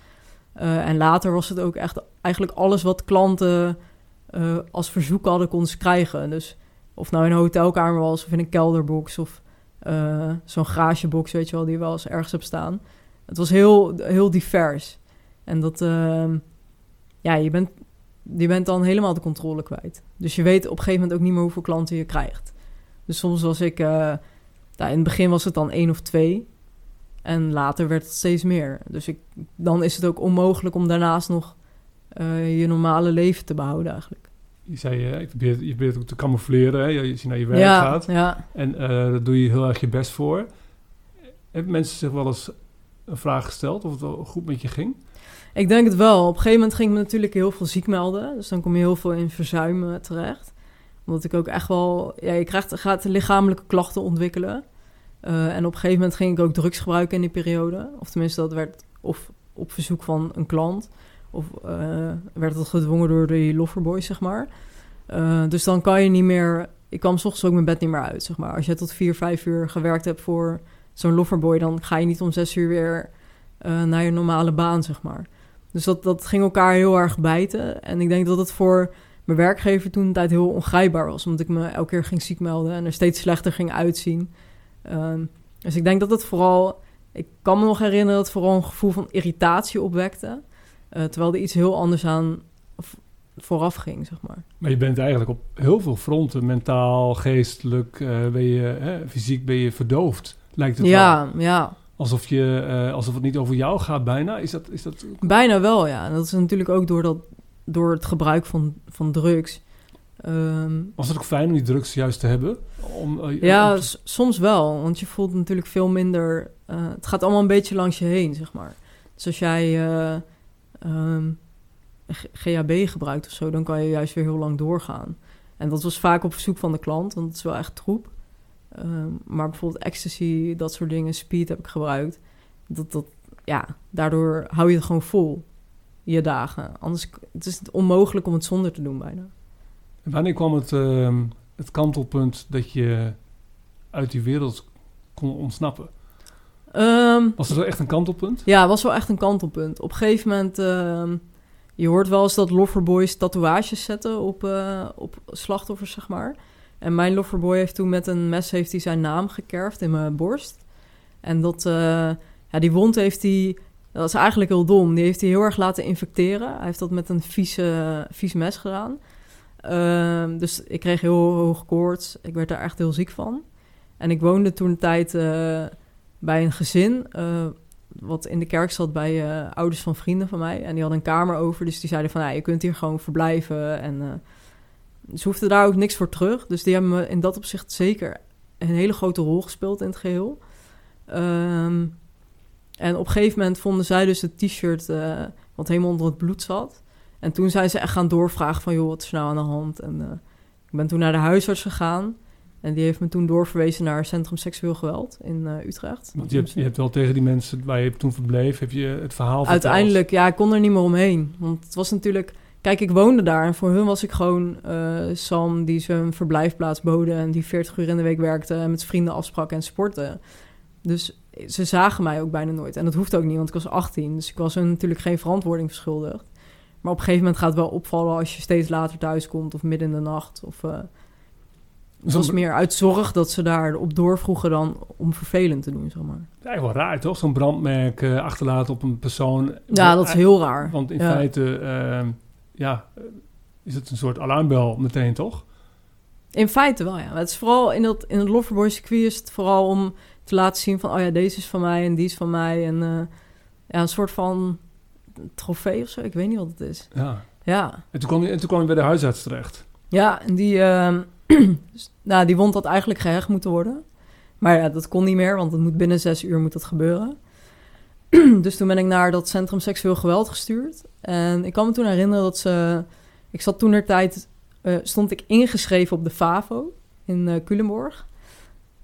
En later was het ook echt eigenlijk alles wat klanten als verzoek hadden, konden krijgen. Dus of nou in een hotelkamer was of in een kelderbox of zo'n garagebox, weet je wel, die wel eens ergens heb staan. Het was heel, heel divers. En dat, uh, ja, je bent je bent dan helemaal de controle kwijt. Dus je weet op een gegeven moment ook niet meer hoeveel klanten je krijgt. Dus soms was ik, nou, in het begin was het dan één of twee. En later werd het steeds meer. Dus ik, dan is het ook onmogelijk om daarnaast nog uh, je normale leven te behouden eigenlijk. Je zei, uh, je, probeert, je probeert ook te camoufleren, hè? als je naar je werk ja, gaat. Ja. En uh, daar doe je heel erg je best voor. Hebben mensen zich wel eens een vraag gesteld of het wel goed met je ging? Ik denk het wel. Op een gegeven moment ging ik me natuurlijk heel veel ziek melden. Dus dan kom je heel veel in verzuim terecht. Omdat ik ook echt wel... Ja, je krijgt, gaat lichamelijke klachten ontwikkelen. Uh, en op een gegeven moment ging ik ook drugs gebruiken in die periode. Of tenminste, dat werd of op verzoek van een klant... of uh, werd het gedwongen door de Loverboys, zeg maar. Uh, dus dan kan je niet meer... Ik kwam s ochtends ook mijn bed niet meer uit, zeg maar. Als je tot vier, vijf uur gewerkt hebt voor zo'n Loverboy... dan ga je niet om zes uur weer naar je normale baan, zeg maar. Dus dat, dat ging elkaar heel erg bijten. En ik denk dat het voor mijn werkgever toen een tijd heel ongrijpbaar was. Omdat ik me elke keer ging ziek melden en er steeds slechter ging uitzien. Um, dus ik denk dat het vooral... Ik kan me nog herinneren dat het vooral een gevoel van irritatie opwekte. Uh, terwijl er iets heel anders aan vooraf ging, zeg maar. Maar je bent eigenlijk op heel veel fronten, mentaal, geestelijk, uh, ben je, hè, fysiek ben je verdoofd, lijkt het ja, wel. Ja, Alsof, je, uh, alsof het niet over jou gaat, bijna. Is dat, is dat... Bijna wel, ja. En dat is natuurlijk ook door, dat, door het gebruik van, van drugs. Um, Was het ook fijn om die drugs juist te hebben? Om, uh, ja, om te... soms wel. Want je voelt natuurlijk veel minder... Uh, het gaat allemaal een beetje langs je heen, zeg maar. Dus als jij um, GHB gebruikt of zo... dan kan je juist weer heel lang doorgaan. En dat was vaak op verzoek van de klant, want het is wel echt troep. Um, maar bijvoorbeeld ecstasy, dat soort dingen, speed heb ik gebruikt. Dat, dat, ja, daardoor hou je het gewoon vol, je dagen. Anders het is het onmogelijk om het zonder te doen bijna. Wanneer kwam het, uh, het kantelpunt dat je uit die wereld kon ontsnappen? Um, was het wel echt een kantelpunt? Ja, het was wel echt een kantelpunt. Op een gegeven moment... Uh, je hoort wel eens dat loverboys tatoeages zetten op, uh, op slachtoffers, zeg maar. En mijn loverboy heeft toen met een mes heeft hij zijn naam gekerfd in mijn borst. En dat, uh, ja, die wond heeft hij, dat is eigenlijk heel dom, die heeft hij heel erg laten infecteren. Hij heeft dat met een vieze, vies mes gedaan. Uh, dus ik kreeg heel hoog koorts. Ik werd daar echt heel ziek van. En ik woonde toen een tijd uh, bij een gezin... wat in de kerk zat bij ouders van vrienden van mij. En die hadden een kamer over, dus die zeiden van... Ja, je kunt hier gewoon verblijven en... Ze hoefden daar ook niks voor terug. Dus die hebben me in dat opzicht zeker een hele grote rol gespeeld in het geheel. Um, en op een gegeven moment vonden zij dus het t-shirt wat helemaal onder het bloed zat. En toen zijn ze echt gaan doorvragen van... joh, wat is er nou aan de hand? En uh, ik ben toen naar de huisarts gegaan. En die heeft me toen doorverwezen naar Centrum Seksueel Geweld in uh, Utrecht. Want je hebt, je hebt wel tegen die mensen waar je toen verbleef... heb je het verhaal Uiteindelijk, verteld. ja, ik kon er niet meer omheen. Want het was natuurlijk... Kijk, ik woonde daar en voor hun was ik gewoon uh, Sam die zijn verblijfplaats boden en die 40 uur in de week werkte en met vrienden afsprak en sporten. Dus ze zagen mij ook bijna nooit. En dat hoeft ook niet, want ik was 18, dus ik was hun natuurlijk geen verantwoording verschuldigd. Maar op een gegeven moment gaat het wel opvallen als je steeds later thuis komt of midden in de nacht. Of, uh, het was meer uit zorg dat ze daar op doorvroegen dan om vervelend te doen, zeg maar. Ja, wel raar toch? Zo'n brandmerk uh, achterlaten op een persoon. Ja, dat is heel raar. Want in ja. feite uh, ja, is het een soort alarmbel meteen, toch? In feite wel, ja. Het is vooral in, dat, in het Loverboy circuit is het vooral om te laten zien van... oh ja, deze is van mij en die is van mij. En uh, ja, een soort van trofee of zo. Ik weet niet wat het is. Ja. Ja. En toen kwam je, en toen kwam je bij de huisarts terecht. Ja, en die, uh, nou, die wond dat eigenlijk gehecht moeten worden. Maar ja, dat kon niet meer, want het moet binnen zes uur moet dat gebeuren. dus toen ben ik naar dat Centrum Seksueel Geweld gestuurd. En ik kan me toen herinneren dat ze... Ik zat toen er tijd... Uh, stond ik ingeschreven op de FAVO in uh, Culemborg.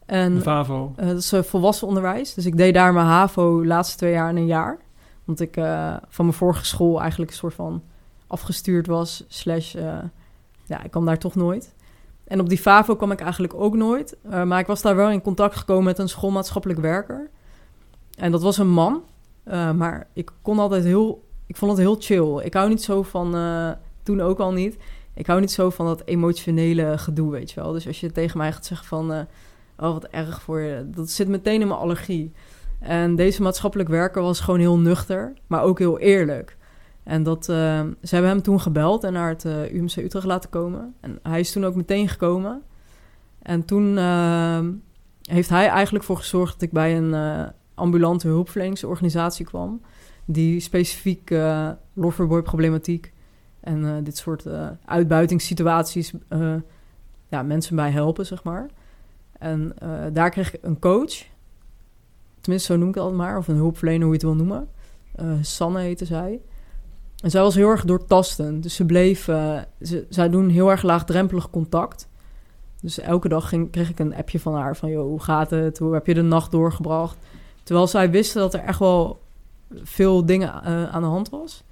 En, de FAVO? Uh, dat is volwassen onderwijs. Dus ik deed daar mijn HAVO de laatste twee jaar in een jaar. Want ik van mijn vorige school eigenlijk een soort van afgestuurd was. Slash, ja, ik kwam daar toch nooit. En op die FAVO kwam ik eigenlijk ook nooit. maar ik was daar wel in contact gekomen met een schoolmaatschappelijk werker. En dat was een man. Maar ik kon altijd heel... Ik vond het heel chill. Ik hou niet zo van... Toen ook al niet. Ik hou niet zo van dat emotionele gedoe, weet je wel. Dus als je tegen mij gaat zeggen van... Oh, wat erg voor je. Dat zit meteen in mijn allergie. En deze maatschappelijk werker was gewoon heel nuchter. Maar ook heel eerlijk. En dat, uh, ze hebben hem toen gebeld en naar het uh, UMC Utrecht laten komen. En hij is toen ook meteen gekomen. En toen uh, heeft hij eigenlijk voor gezorgd dat ik bij een ambulante hulpverleningsorganisatie kwam. Die specifiek uh, loverboy-problematiek en dit soort uitbuitingssituaties ja, mensen bij helpen, zeg maar. En daar kreeg ik een coach. Tenminste, zo noem ik altijd maar. Of een hulpverlener, hoe je het wil noemen. Sanne heette zij. En zij was heel erg doortastend. Dus ze bleef... Uh, ze, zij doen heel erg laagdrempelig contact. Dus elke dag ging, kreeg ik een appje van haar van... Joh, hoe gaat het? Hoe heb je de nacht doorgebracht? Terwijl zij wisten dat er echt wel veel dingen uh, aan de hand was.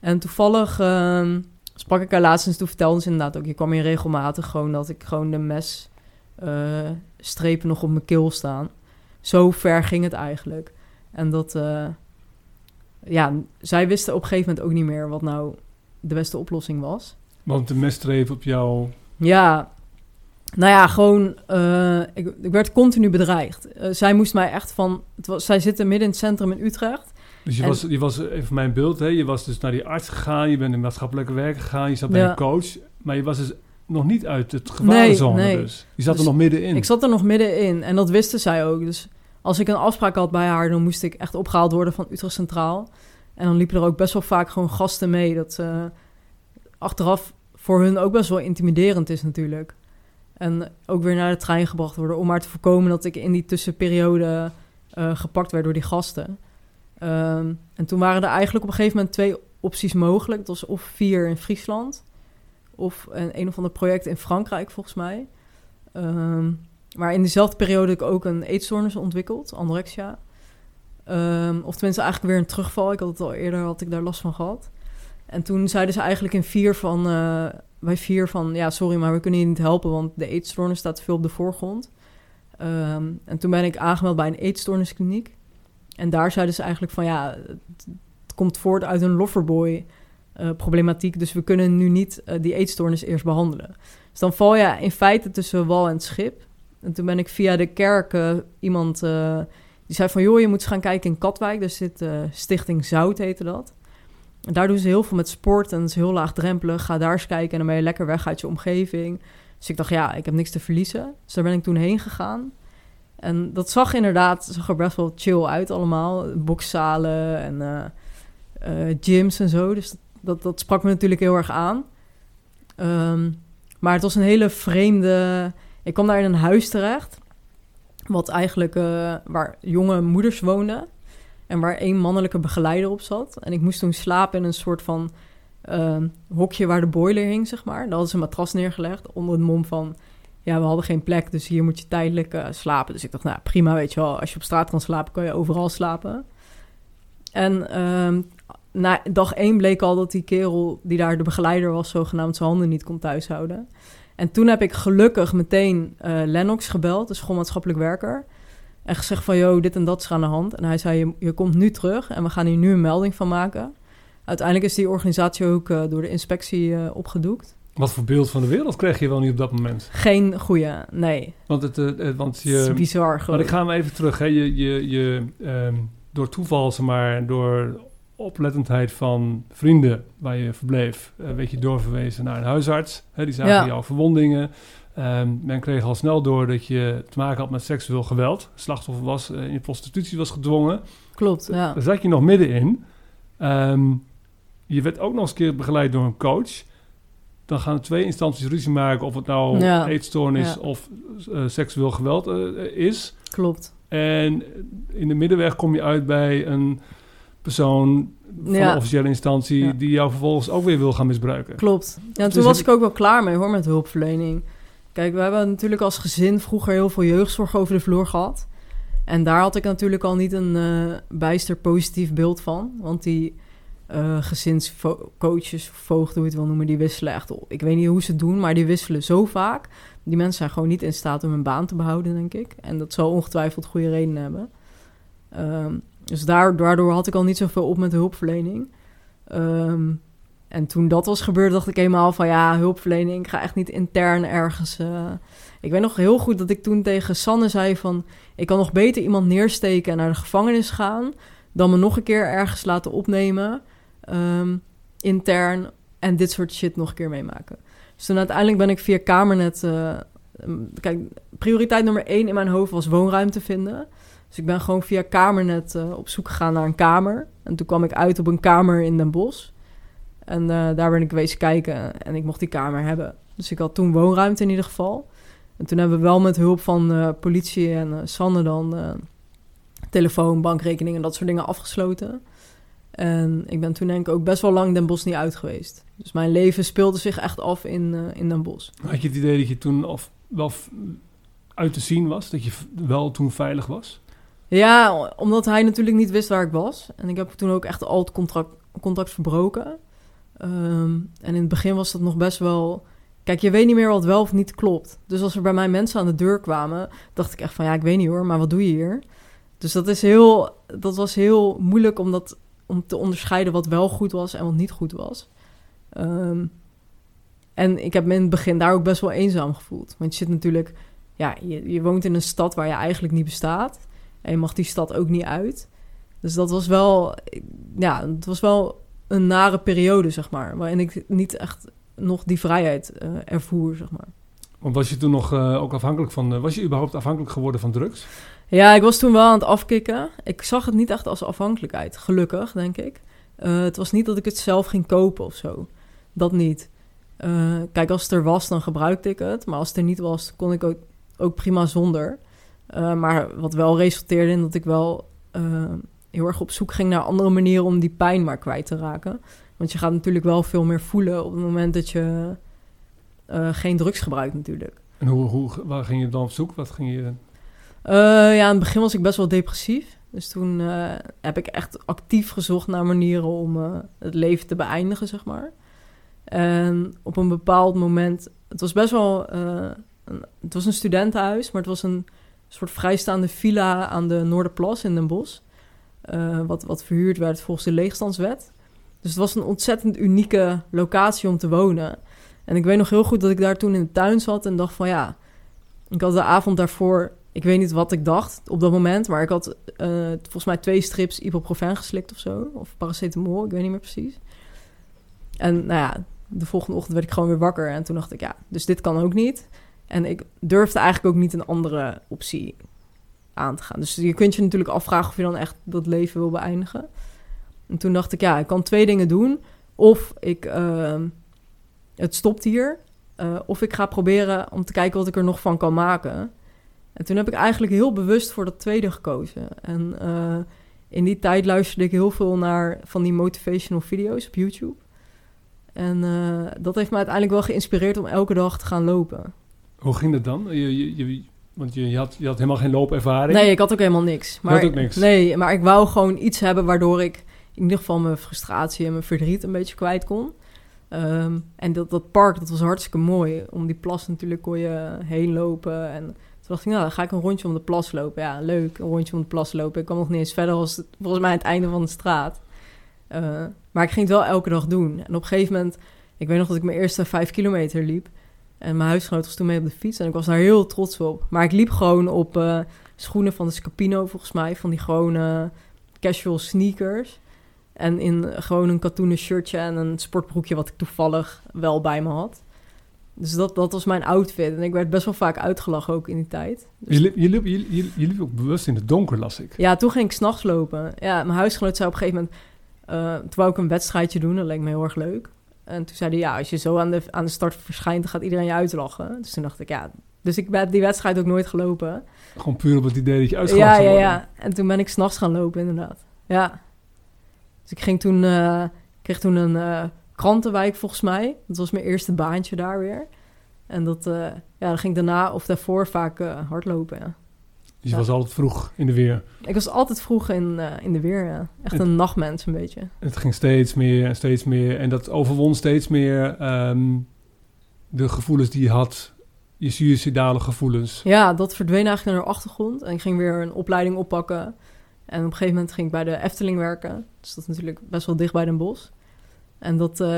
En toevallig uh, sprak ik haar laatst en toen vertelde ze inderdaad ook... Je kwam hier regelmatig gewoon dat ik gewoon de mes strepen nog op mijn keel staan. Zo ver ging het eigenlijk. En dat ja, zij wisten op een gegeven moment ook niet meer wat nou de beste oplossing was. Want de messtreep op jou. Ja, nou ja, gewoon, uh, ik, ik, werd continu bedreigd. Uh, zij moest mij echt van, het was, zij zitten midden in het centrum in Utrecht. Dus je, was, je was, even mijn beeld, hè, je was dus naar die arts gegaan, je bent in maatschappelijke werk gegaan, je zat bij ja. een coach, maar je was dus nog niet uit het gevarenzone nee, nee. dus. Je zat dus er nog middenin. Ik zat er nog middenin en dat wisten zij ook. Dus als ik een afspraak had bij haar, dan moest ik echt opgehaald worden van Utrecht Centraal. En dan liepen er ook best wel vaak gewoon gasten mee. Dat uh, achteraf voor hun ook best wel intimiderend is natuurlijk. En ook weer naar de trein gebracht worden om maar te voorkomen dat ik in die tussenperiode uh, gepakt werd door die gasten. Um, en toen waren er eigenlijk op een gegeven moment twee opties mogelijk. Dat was of vier in Friesland of een, een of ander project in Frankrijk volgens mij. Um, maar in dezelfde periode ik ook een eetstoornis ontwikkeld, anorexia. Um, of tenminste eigenlijk weer een terugval. Ik had het al eerder, had ik daar last van gehad. En toen zeiden ze eigenlijk in vier van, uh, bij vier van... ja, sorry, maar we kunnen je niet helpen... want de eetstoornis staat veel op de voorgrond. Um, en toen ben ik aangemeld bij een eetstoorniskliniek. En daar zeiden ze eigenlijk van... ja, het, het komt voort uit een loverboy... Uh, problematiek, dus we kunnen nu niet uh, die eetstoornis eerst behandelen. Dus dan val je in feite tussen wal en schip. En toen ben ik via de kerk uh, iemand... Die zei van, joh, je moet eens gaan kijken in Katwijk. Daar zit Stichting Zout, heette dat. En daar doen ze heel veel met sport en het is heel laagdrempelig. Ga daar eens kijken en dan ben je lekker weg uit je omgeving. Dus ik dacht, ja, ik heb niks te verliezen. Dus daar ben ik toen heen gegaan. En dat zag inderdaad, zag er best wel chill uit allemaal. Bokszalen en gyms en zo. Dus dat, dat, dat, sprak me natuurlijk heel erg aan. Um, maar het was een hele vreemde ik kwam daar in een huis terecht, wat eigenlijk uh, waar jonge moeders woonden en waar één mannelijke begeleider op zat. En ik moest toen slapen in een soort van uh, hokje waar de boiler hing, zeg maar. Daar hadden ze een matras neergelegd onder het mom van... ja, we hadden geen plek, dus hier moet je tijdelijk uh, slapen. Dus ik dacht, nou prima, weet je wel, als je op straat kan slapen, kan je overal slapen. En uh, na dag één bleek al dat die kerel die daar de begeleider was... zogenaamd zijn handen niet kon thuishouden. En toen heb ik gelukkig meteen uh, Lennox gebeld, de schoolmaatschappelijk werker. En gezegd van, joh, dit en dat is aan de hand. En hij zei, je, je komt nu terug en we gaan hier nu een melding van maken. Uiteindelijk is die organisatie ook uh, door de inspectie uh, opgedoekt. Wat voor beeld van de wereld kreeg je wel niet op dat moment? Geen goede, nee. Want het, uh, want je, het is bizar. Maar ik ga hem even terug. Hè. Je, je, je, um, door toeval, zeg maar, door oplettendheid van vrienden waar je verbleef, uh, werd je doorverwezen naar een huisarts. Hè, die zagen ja. jouw verwondingen. Um, men kreeg al snel door dat je te maken had met seksueel geweld. Slachtoffer was uh, in prostitutie was gedwongen. Klopt, ja. Daar zat je nog middenin. Um, je werd ook nog eens een keer begeleid door een coach. Dan gaan twee instanties ruzie maken of het nou ja. eetstoornis ja. of uh, seksueel geweld is. Klopt. En in de middenweg kom je uit bij een persoon van ja. de officiële instantie ja. die jou vervolgens ook weer wil gaan misbruiken. Klopt. Ja, en toen dus was ik ook wel klaar mee hoor met hulpverlening. Kijk, we hebben natuurlijk als gezin vroeger heel veel jeugdzorg over de vloer gehad. En daar had ik natuurlijk al niet een uh, bijster positief beeld van. Want die uh, gezinscoaches, voogden, hoe je het wil noemen, die wisselen echt op. Ik weet niet hoe ze het doen, maar die wisselen zo vaak. Die mensen zijn gewoon niet in staat om hun baan te behouden, denk ik. En dat zal ongetwijfeld goede redenen hebben. Um, dus daar, daardoor had ik al niet zoveel op met hulpverlening. Um, en toen dat was gebeurd, dacht ik eenmaal van ja, hulpverlening, ik ga echt niet intern ergens. Uh... Ik weet nog heel goed dat ik toen tegen Sanne zei van ik kan nog beter iemand neersteken en naar de gevangenis gaan dan me nog een keer ergens laten opnemen. Um, intern en dit soort shit nog een keer meemaken. Dus toen uiteindelijk ben ik via Kamernet... eh, kijk, prioriteit nummer één in mijn hoofd was woonruimte vinden. Dus ik ben gewoon via Kamernet eh, op zoek gegaan naar een kamer. En toen kwam ik uit op een kamer in Den Bosch. En eh, daar ben ik geweest kijken en ik mocht die kamer hebben. Dus ik had toen woonruimte in ieder geval. En toen hebben we wel met hulp van eh, politie en uh, Sanne dan telefoon, bankrekening en dat soort dingen afgesloten. En ik ben toen denk ik ook best wel lang Den Bosch niet uit geweest. Dus mijn leven speelde zich echt af in, in Den Bosch. Had je het idee dat je toen of wel uit te zien was? Dat je wel toen veilig was? Ja, omdat hij natuurlijk niet wist waar ik was. En ik heb toen ook echt al het contract, contact verbroken. Ehm, en in het begin was dat nog best wel... Kijk, je weet niet meer wat wel of niet klopt. Dus als er bij mij mensen aan de deur kwamen... dacht ik echt van, ja, ik weet niet hoor, maar wat doe je hier? Dus dat, is heel, dat was heel moeilijk om, dat, om te onderscheiden wat wel goed was en wat niet goed was. Ehm, en ik heb me in het begin daar ook best wel eenzaam gevoeld. Want je zit natuurlijk... Ja, je, je woont in een stad waar je eigenlijk niet bestaat... En je mag die stad ook niet uit. Dus dat was wel, ja, het was wel een nare periode, zeg maar. Waarin ik niet echt nog die vrijheid eh, ervoer, zeg maar. Want was je toen nog eh, ook afhankelijk van... was je überhaupt afhankelijk geworden van drugs? Ja, ik was toen wel aan het afkicken. Ik zag het niet echt als afhankelijkheid, gelukkig, denk ik. Eh, het was niet dat ik het zelf ging kopen of zo. Dat niet. Kijk, als het er was, dan gebruikte ik het. Maar als het er niet was, kon ik ook, ook prima zonder. Eh, maar wat wel resulteerde in dat ik wel eh, heel erg op zoek ging naar andere manieren om die pijn maar kwijt te raken. Want je gaat natuurlijk wel veel meer voelen op het moment dat je eh, geen drugs gebruikt natuurlijk. En hoe, hoe, waar ging je dan op zoek? Wat ging je... Ja, in het begin was ik best wel depressief. Dus toen heb ik echt actief gezocht naar manieren om het leven te beëindigen, zeg maar. En op een bepaald moment... Het was best wel... een, het was een studentenhuis, maar het was een soort vrijstaande villa aan de Noorderplas in Den Bosch. eh, wat, wat verhuurd werd volgens de leegstandswet. Dus het was een ontzettend unieke locatie om te wonen. En ik weet nog heel goed dat ik daar toen in de tuin zat en dacht van ja... Ik had de avond daarvoor ik weet niet wat ik dacht op dat moment, maar ik had eh, volgens mij twee strips ibuprofen geslikt of zo. Of paracetamol, ik weet niet meer precies. En nou ja, de volgende ochtend werd ik gewoon weer wakker. En toen dacht ik, ja, dus dit kan ook niet. En ik durfde eigenlijk ook niet een andere optie aan te gaan. Dus je kunt je natuurlijk afvragen of je dan echt dat leven wil beëindigen. En toen dacht ik, ja, ik kan twee dingen doen. Of ik, eh, het stopt hier. eh, of ik ga proberen om te kijken wat ik er nog van kan maken. En toen heb ik eigenlijk heel bewust voor dat tweede gekozen. En uh, in die tijd luisterde ik heel veel naar van die motivational video's op YouTube. En uh, dat heeft me uiteindelijk wel geïnspireerd om elke dag te gaan lopen. Hoe ging dat dan? Je, je, want je, had, je had helemaal geen loopervaring. Nee, ik had ook helemaal niks. Maar, had ook niks? Nee, maar ik wou gewoon iets hebben waardoor ik in ieder geval mijn frustratie en mijn verdriet een beetje kwijt kon. Um, en dat, dat park, dat was hartstikke mooi. Om die plas natuurlijk kon je heen lopen en... Toen dacht ik, nou, dan ga ik een rondje om de plas lopen. Ja, leuk, een rondje om de plas lopen. Ik kwam nog niet eens verder als het, volgens mij het einde van de straat. Uh, maar ik ging het wel elke dag doen. En op een gegeven moment, ik weet nog dat ik mijn eerste vijf kilometer liep. En mijn huisgenoot was toen mee op de fiets en ik was daar heel trots op. Maar ik liep gewoon op uh, schoenen van de Scapino, volgens mij. Van die gewone casual sneakers. En in gewoon een katoenen shirtje en een sportbroekje wat ik toevallig wel bij me had. Dus dat, dat was mijn outfit. En ik werd best wel vaak uitgelachen ook in die tijd. Dus je, liep, je, liep, je, je, je, liep ook bewust in het donker, las ik. Ja, toen ging ik s'nachts lopen. Ja, mijn huisgenoot zei op een gegeven moment... Uh, toen wou ik een wedstrijdje doen, dat leek me heel erg leuk. En toen zei hij, ja, als je zo aan de, aan de start verschijnt... dan gaat iedereen je uitlachen. Dus toen dacht ik, ja... Dus ik ben die wedstrijd ook nooit gelopen. Gewoon puur op het idee dat je uitgelachen Ja, ja, worden. ja. En toen ben ik s'nachts gaan lopen, inderdaad. Ja. Dus ik ging toen... Uh, kreeg toen een uh, krantenwijk, volgens mij. Dat was mijn eerste baantje daar weer. En dat, uh, ja, dan ging ik daarna of daarvoor vaak hardlopen. Ja. Dus je was altijd vroeg in de weer? Ik was altijd vroeg in, uh, in de weer, ja. Echt het, een nachtmens een beetje. Het ging steeds meer en steeds meer. En dat overwon steeds meer um, de gevoelens die je had. Je suicidale gevoelens. Ja, dat verdween eigenlijk naar de achtergrond. En ik ging weer een opleiding oppakken. En op een gegeven moment ging ik bij de Efteling werken. Dus dat is natuurlijk best wel dicht bij Den Bosch. En dat uh,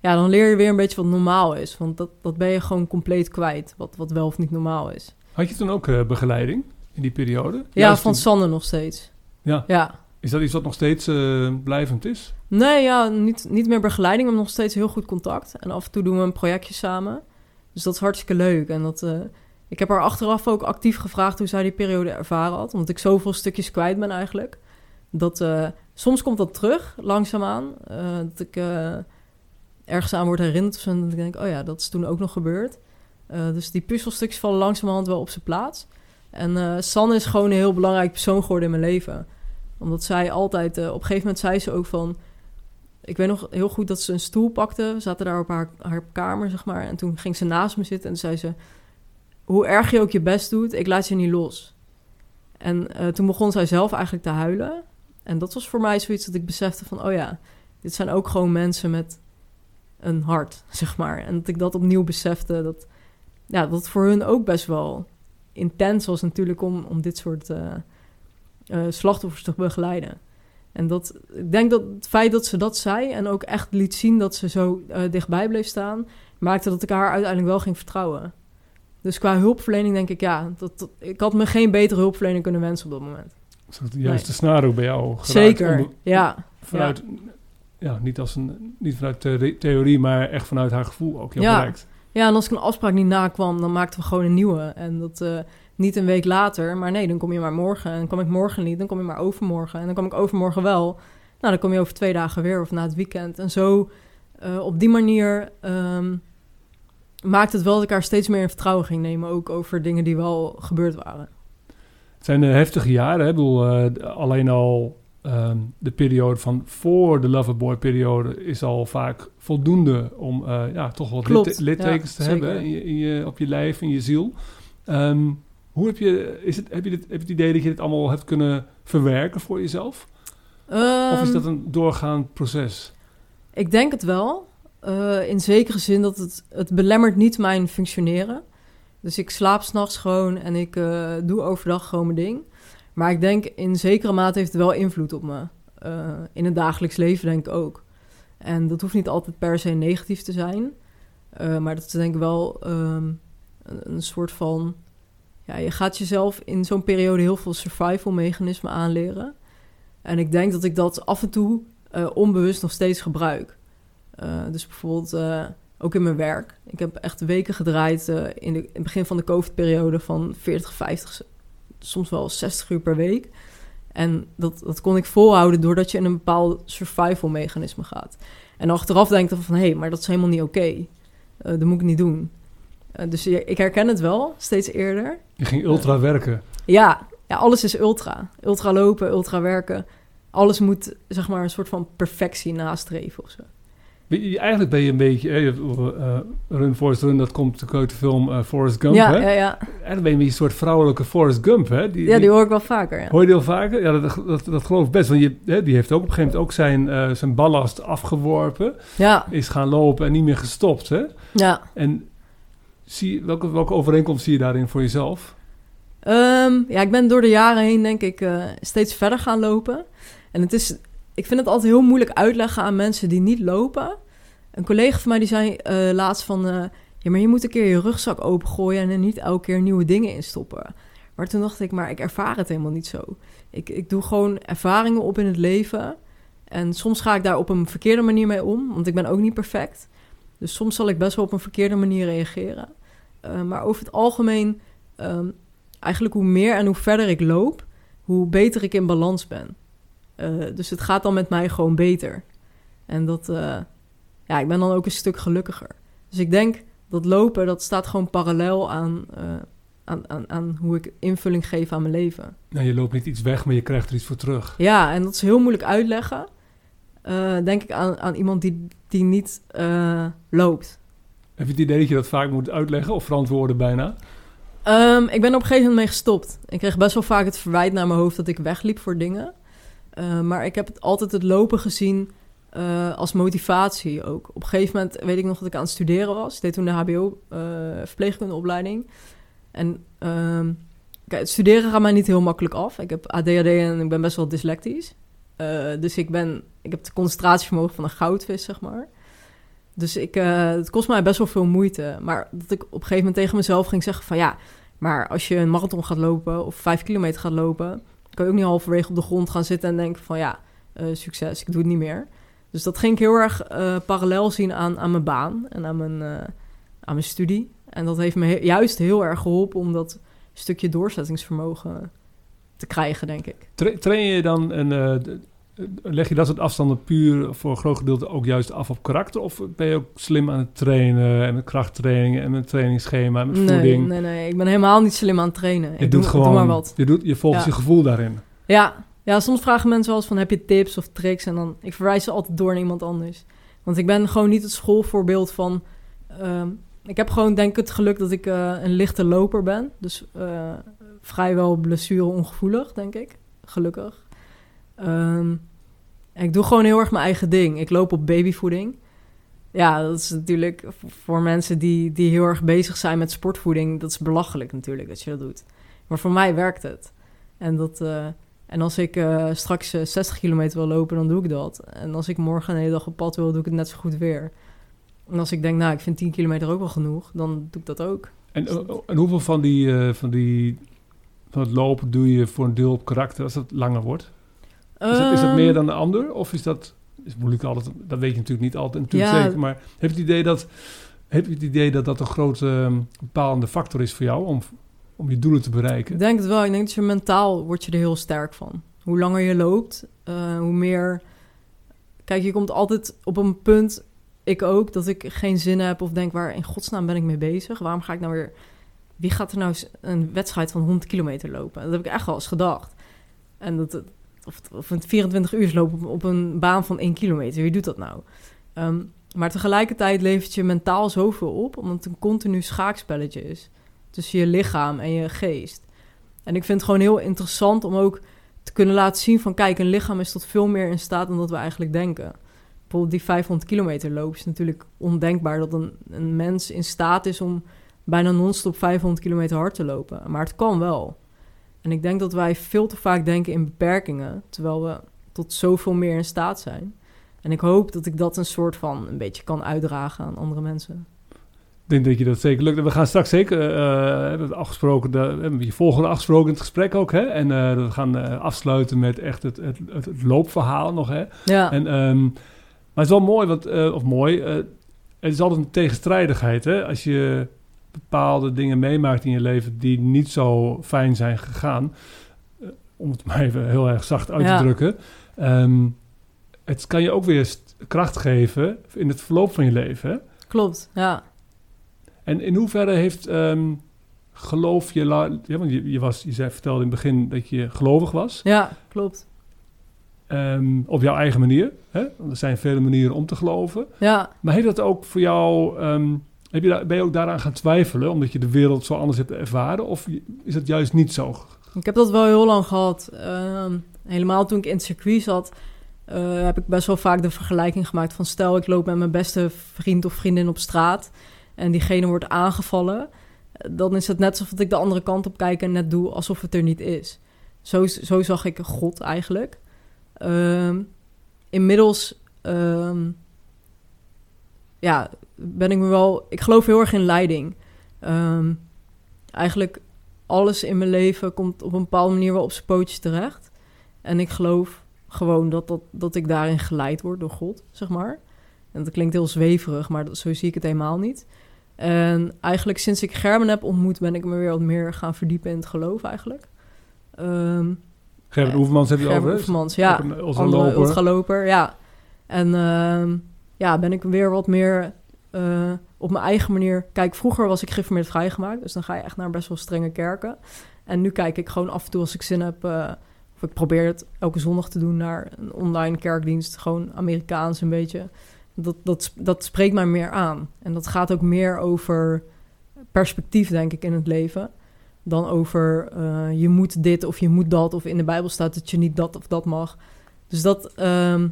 ja, dan leer je weer een beetje wat normaal is. Want dat, dat ben je gewoon compleet kwijt, wat, wat wel of niet normaal is. Had je toen ook uh, begeleiding in die periode? Ja, Juist van. Sanne nog steeds. Ja. Ja. Is dat iets wat nog steeds eh, blijvend is? Nee, ja, niet, niet meer begeleiding, maar nog steeds heel goed contact. En af en toe doen we een projectje samen. Dus dat is hartstikke leuk. En dat, eh, ik heb haar achteraf ook actief gevraagd hoe zij die periode ervaren had. Omdat ik zoveel stukjes kwijt ben eigenlijk. Dat, eh, soms komt dat terug, langzaamaan. Dat ik ergens aan word herinnerd. En dat ik denk, oh ja, dat is toen ook nog gebeurd. dus die puzzelstukjes vallen langzamerhand wel op zijn plaats. En Sanne is gewoon een heel belangrijk persoon geworden in mijn leven omdat zij altijd, uh, op een gegeven moment zei ze ook van... Ik weet nog heel goed dat ze een stoel pakte. We zaten daar op haar, haar kamer, zeg maar. En toen ging ze naast me zitten en zei ze... Hoe erg je ook je best doet, ik laat je niet los. En uh, toen begon zij zelf eigenlijk te huilen. En dat was voor mij zoiets dat ik besefte van... Oh ja, dit zijn ook gewoon mensen met een hart, zeg maar. En dat ik dat opnieuw besefte. Dat, ja, dat voor hun ook best wel intens was natuurlijk om, om dit soort... Uh, uh, slachtoffers te begeleiden. En dat, ik denk dat het feit dat ze dat zei en ook echt liet zien dat ze zo uh, dichtbij bleef staan, maakte dat ik haar uiteindelijk wel ging vertrouwen. Dus qua hulpverlening denk ik, ja, dat, ik had me geen betere hulpverlening kunnen wensen op dat moment. Is dat de nee. snaar ook bij jou geraakt? Zeker, ja. Vanuit, ja. ja. niet, als een, niet vanuit theorie, maar echt vanuit haar gevoel ook heel ja. bereikt. Ja, en als ik een afspraak niet nakwam, dan maakten we gewoon een nieuwe. En dat, uh, niet een week later, maar nee, dan kom je maar morgen. En dan kom ik morgen niet, dan kom je maar overmorgen. En dan kom ik overmorgen wel. Nou, dan kom je over twee dagen weer of na het weekend. En zo, uh, op die manier um, maakt het wel dat ik haar steeds meer in vertrouwen ging nemen. Ook over dingen die wel gebeurd waren. Het zijn uh, heftige jaren. Hè? Ik bedoel, alleen al um, de periode van voor de Loverboy-periode is al vaak voldoende om ja, toch wat lit littekens ja, te zeker. hebben in je, in je, op je lijf, in je ziel. Um, hoe heb je, is het, heb, je dit, heb je het idee dat je dit allemaal hebt kunnen verwerken voor jezelf? Um, of is dat een doorgaand proces? Ik denk het wel. Uh, in zekere zin dat het, het belemmert niet mijn functioneren. Dus ik slaap s'nachts gewoon en ik uh, doe overdag gewoon mijn ding. Maar ik denk in zekere mate heeft het wel invloed op me. Uh, in het dagelijks leven denk ik ook. En dat hoeft niet altijd per se negatief te zijn. maar dat is denk ik wel um, een, soort van ja, je gaat jezelf in zo'n periode heel veel survival mechanismen aanleren. En ik denk dat ik dat af en toe uh, onbewust nog steeds gebruik. Dus bijvoorbeeld ook in mijn werk. Ik heb echt weken gedraaid in, de, in het begin van de COVID-periode van 40, 50, soms wel 60 uur per week. En dat, dat kon ik volhouden doordat je in een bepaald survival mechanisme gaat. En achteraf denk ik van, hé, hey, maar dat is helemaal niet oké. Okay. dat moet ik niet doen. Uh, dus ik herken het wel steeds eerder. Je ging ultra werken. Ja, ja, alles is ultra. Ultra lopen, ultra werken. Alles moet zeg maar een soort van perfectie nastreven of zo. Eigenlijk ben je een beetje... Uh, Run Forrest Run, dat komt natuurlijk uit de film uh, Forrest Gump, ja, hè? Ja, ja. Eigenlijk ben je een soort vrouwelijke Forrest Gump, hè? Die, ja, die hoor ik wel vaker, ja. Hoor je die vaker? Ja, dat, dat, dat geloof ik best. Want je, hè, die heeft ook op een gegeven moment ook zijn, uh, zijn ballast afgeworpen. Ja. Is gaan lopen en niet meer gestopt, hè? Ja. En zie, welke, welke overeenkomst zie je daarin voor jezelf? Um, ja, ik ben door de jaren heen, denk ik, steeds verder gaan lopen. En het is, ik vind het altijd heel moeilijk uitleggen aan mensen die niet lopen. Een collega van mij die zei uh, laatst van... Uh, ja, maar je moet een keer je rugzak opengooien... en er niet elke keer nieuwe dingen in stoppen. Maar toen dacht ik, maar ik ervaar het helemaal niet zo. Ik, ik doe gewoon ervaringen op in het leven... En soms ga ik daar op een verkeerde manier mee om, want ik ben ook niet perfect. Dus soms zal ik best wel op een verkeerde manier reageren. Uh, maar over het algemeen, um, eigenlijk hoe meer en hoe verder ik loop, hoe beter ik in balans ben. Uh, dus het gaat dan met mij gewoon beter. En dat, uh, ja, ik ben dan ook een stuk gelukkiger. Dus ik denk dat lopen, dat staat gewoon parallel aan, aan, aan, aan hoe ik invulling geef aan mijn leven. Nou, je loopt niet iets weg, maar je krijgt er iets voor terug. Ja, en dat is heel moeilijk uitleggen. Denk ik aan, aan iemand die, die niet loopt. Heb je het idee dat je dat vaak moet uitleggen of verantwoorden bijna? Um, ik ben op een gegeven moment mee gestopt. Ik kreeg best wel vaak het verwijt naar mijn hoofd dat ik wegliep voor dingen. Uh, maar ik heb het altijd het lopen gezien als motivatie ook. Op een gegeven moment weet ik nog dat ik aan het studeren was. Ik deed toen de HBO verpleegkundeopleiding. En um, kijk, het studeren gaat mij niet heel makkelijk af. Ik heb ADHD en ik ben best wel dyslectisch. Dus ik ben, ik heb het concentratievermogen van een goudvis, zeg maar. Dus ik, het kost mij best wel veel moeite. Maar dat ik op een gegeven moment tegen mezelf ging zeggen van ja, maar als je een marathon gaat lopen of vijf kilometer gaat lopen, kan ook niet halverwege op de grond gaan zitten en denken van ja, eh, succes, ik doe het niet meer. Dus dat ging ik heel erg eh, parallel zien aan, aan mijn baan en aan mijn, eh, aan mijn studie. En dat heeft me juist heel erg geholpen om dat stukje doorzettingsvermogen te krijgen, denk ik. Tra- train je dan en d- leg je dat soort afstanden puur voor een groot gedeelte ook juist af op karakter? Of ben je ook slim aan het trainen en met krachttrainingen en met trainingsschema en met Nee, voeding? nee, nee, ik ben helemaal niet slim aan het trainen. Je ik doet doe, gewoon, doe maar wat. Je, doet, je volgt Ja. je gevoel daarin. Ja, ja, soms vragen mensen wel eens van heb je tips of tricks? En dan, ik verwijs ze altijd door naar iemand anders. Want ik ben gewoon niet het schoolvoorbeeld van... ehm, ik heb gewoon denk ik het geluk dat ik eh, een lichte loper ben. Dus eh, vrijwel blessure ongevoelig, denk ik. Gelukkig. Ehm, ik doe gewoon heel erg mijn eigen ding. Ik loop op babyvoeding. Ja, dat is natuurlijk voor- mensen die, die heel erg bezig zijn met sportvoeding... dat is belachelijk natuurlijk dat je dat doet. Maar voor mij werkt het. En dat... eh, en als ik eh, straks eh, 60 kilometer wil lopen, dan doe ik dat. En als ik morgen een hele dag op pad wil, doe ik het net zo goed weer. En als ik denk, nou, ik vind 10 kilometer ook wel genoeg, dan doe ik dat ook. En, eh, en hoeveel van, die, eh, van, die, van het lopen doe je voor een deel op karakter als het langer wordt? Is dat, is dat Ehm, meer dan de ander? Of is dat... Is moeilijk altijd, dat weet je natuurlijk niet altijd natuurlijk Ja. zeker. Maar heb je het idee dat, heb je het idee dat dat een grote ehm, bepalende factor is voor jou om, om je doelen te bereiken? Ik denk het wel. Ik denk dat je mentaal word je er heel sterk van. Hoe langer je loopt, eh, hoe meer... Kijk, je komt altijd op een punt, ik ook, dat ik geen zin heb of denk, waar in godsnaam ben ik mee bezig? Waarom ga ik nou weer... Wie gaat er nou een wedstrijd van 100 kilometer lopen? Dat heb ik echt wel eens gedacht. En dat, of, of een 24 uur lopen op, op een baan van 1 kilometer. Wie doet dat nou? Ehm, maar tegelijkertijd levert je mentaal zoveel op, omdat het een continu schaakspelletje is. Tussen je lichaam en je geest. En ik vind het gewoon heel interessant om ook te kunnen laten zien van... kijk, een lichaam is tot veel meer in staat dan dat we eigenlijk denken. Bijvoorbeeld die 500 kilometer loop is natuurlijk ondenkbaar... dat een, een mens in staat is om bijna non-stop 500 kilometer hard te lopen. Maar het kan wel. En ik denk dat wij veel te vaak denken in beperkingen... terwijl we tot zoveel meer in staat zijn. En ik hoop dat ik dat een soort van een beetje kan uitdragen aan andere mensen. Ik denk dat je dat zeker lukt. We gaan straks zeker, eh, we hebben het afgesproken, de, we hebben je volgende afgesproken in het gesprek ook. Hè? En eh, we gaan eh, afsluiten met echt het, het, het, het loopverhaal nog. Hè? Ja, En, ehm, maar het is wel mooi, want, eh, of mooi, eh, het is altijd een tegenstrijdigheid. Hè? Als je bepaalde dingen meemaakt in je leven die niet zo fijn zijn gegaan, eh, om het maar even heel erg zacht uit Ja. te drukken. ehm, het kan je ook weer kracht geven in het verloop van je leven. Hè? klopt. Ja. En in hoeverre heeft ehm, geloof je... Ja, want je, je, was, je zei, vertelde in het begin dat je gelovig was. ja, klopt. ehm, op jouw eigen manier. Hè? Want er zijn vele manieren om te geloven. Ja, Maar heeft dat ook voor jou... heb je ben je ook daaraan gaan twijfelen... omdat je de wereld zo anders hebt ervaren? Of is het juist niet zo? Ik heb dat wel heel lang gehad. Ehm, helemaal toen ik in het circuit zat, eh, heb ik best wel vaak de vergelijking gemaakt van stel ik loop met mijn beste vriend of vriendin op straat en diegene wordt aangevallen, dan is het net alsof ik de andere kant op kijk en net doe alsof het er niet is. Zo, zo zag ik God eigenlijk. Ehm, inmiddels ehm, ja, ben ik me wel. Ik geloof heel erg in leiding. Ehm, eigenlijk alles in mijn leven komt op een bepaalde manier wel op zijn pootjes terecht. En ik geloof gewoon dat, dat, dat ik daarin geleid word door God, zeg maar. En dat klinkt heel zweverig, maar dat, zo zie ik het helemaal niet. En eigenlijk sinds ik Gerben heb ontmoet, ben ik me weer wat meer gaan verdiepen in het geloof eigenlijk. Ehm Gerben Eh, Oevermans heb je Gerben over? Oefmans, ja. Ultraloper. ja. En ehm, ja, ben ik weer wat meer eh, op mijn eigen manier... Kijk, vroeger was ik geïnformeerd vrijgemaakt, dus dan ga je echt naar best wel strenge kerken. En nu kijk ik gewoon af en toe als ik zin heb... eh, of ik probeer het elke zondag te doen naar een online kerkdienst. Gewoon Amerikaans een beetje. Dat, dat, dat spreekt mij meer aan. En dat gaat ook meer over perspectief, denk ik, in het leven dan over eh, je moet dit of je moet dat. Of in de Bijbel staat dat je niet dat of dat mag. Dus dat ehm,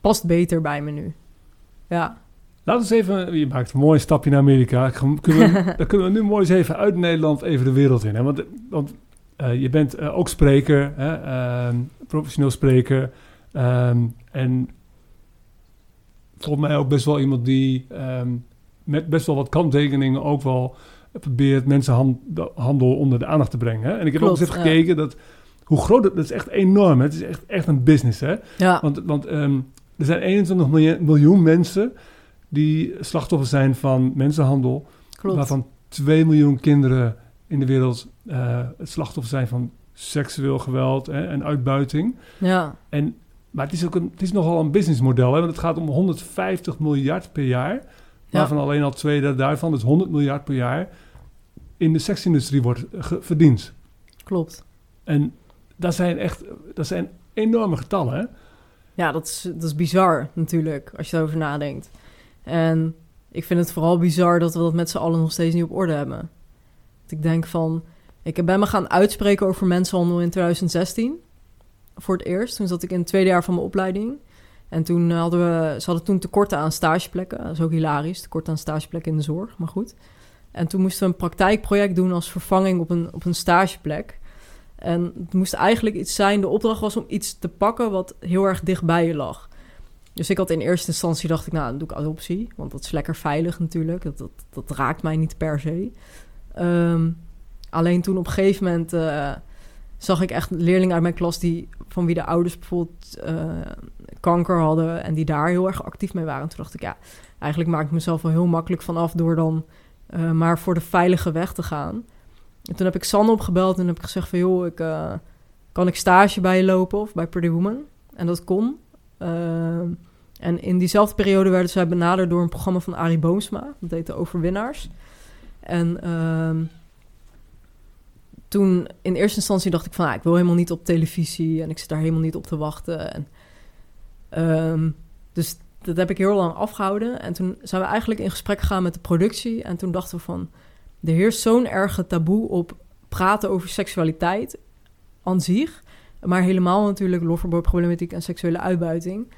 past beter bij me nu. Ja, Laten we eens even... Je maakt een mooi stapje naar Amerika. Kunnen we, dan kunnen we nu mooi eens even uit Nederland even de wereld in. Hè? Want, want eh, je bent eh, ook spreker, hè? ehm, professioneel spreker. ehm, en volgens mij ook best wel iemand die ehm, met best wel wat kanttekeningen ook wel probeert mensenhandel onder de aandacht te brengen. Hè? En ik heb ook eens even gekeken dat hoe groot het dat is echt enorm. hè. Het is echt, echt een business, hè? Ja, Want, want er zijn 21 miljoen, miljoen mensen die slachtoffer zijn van mensenhandel. klopt. Waarvan 2 miljoen kinderen in de wereld eh, het slachtoffer zijn van seksueel geweld hè, en uitbuiting. Ja, En, maar het is, ook een, het is nogal een businessmodel, hè, want het gaat om 150 miljard per jaar. Waarvan alleen al twee derde daarvan, dus 100 miljard per jaar, in de seksindustrie wordt verdiend. klopt. En dat zijn echt dat zijn enorme getallen. Hè? Ja, dat is, dat is bizar natuurlijk, als je erover nadenkt. En ik vind het vooral bizar dat we dat met z'n allen nog steeds niet op orde hebben. Want ik denk van... Ik ben me gaan uitspreken over mensenhandel in 2016. Voor het eerst. Toen zat ik in het tweede jaar van mijn opleiding. En toen hadden we... Ze hadden toen tekorten aan stageplekken. Dat is ook hilarisch. Tekort aan stageplekken in de zorg, maar goed. En toen moesten we een praktijkproject doen als vervanging op een, op een stageplek. En het moest eigenlijk iets zijn. De opdracht was om iets te pakken wat heel erg dichtbij je lag. Dus ik had in eerste instantie dacht ik, nou, dan doe ik adoptie. Want dat is lekker veilig natuurlijk. Dat, dat, raakt mij niet per se. Ehm, alleen toen op een gegeven moment eh, zag ik echt leerlingen uit mijn klas... Die, van wie de ouders bijvoorbeeld eh, kanker hadden... en die daar heel erg actief mee waren. En toen dacht ik, ja, eigenlijk maak ik mezelf wel heel makkelijk vanaf... door dan eh, maar voor de veilige weg te gaan. En toen heb ik Sanne opgebeld en heb ik gezegd van... joh, ik, kan ik stage bij je lopen of bij Pretty Woman? En dat kon. Ehm, en in diezelfde periode werden zij benaderd door een programma van Arie Boomsma. Dat heette Overwinnaars. En ehm, toen in eerste instantie dacht ik van... ah, ik wil helemaal niet op televisie en ik zit daar helemaal niet op te wachten. En, ehm, dus dat heb ik heel lang afgehouden. En toen zijn we eigenlijk in gesprek gegaan met de productie. En toen dachten we van... er heerst zo'n erge taboe op praten over seksualiteit aan zich... Maar helemaal natuurlijk loverboy-problematiek en seksuele uitbuiting.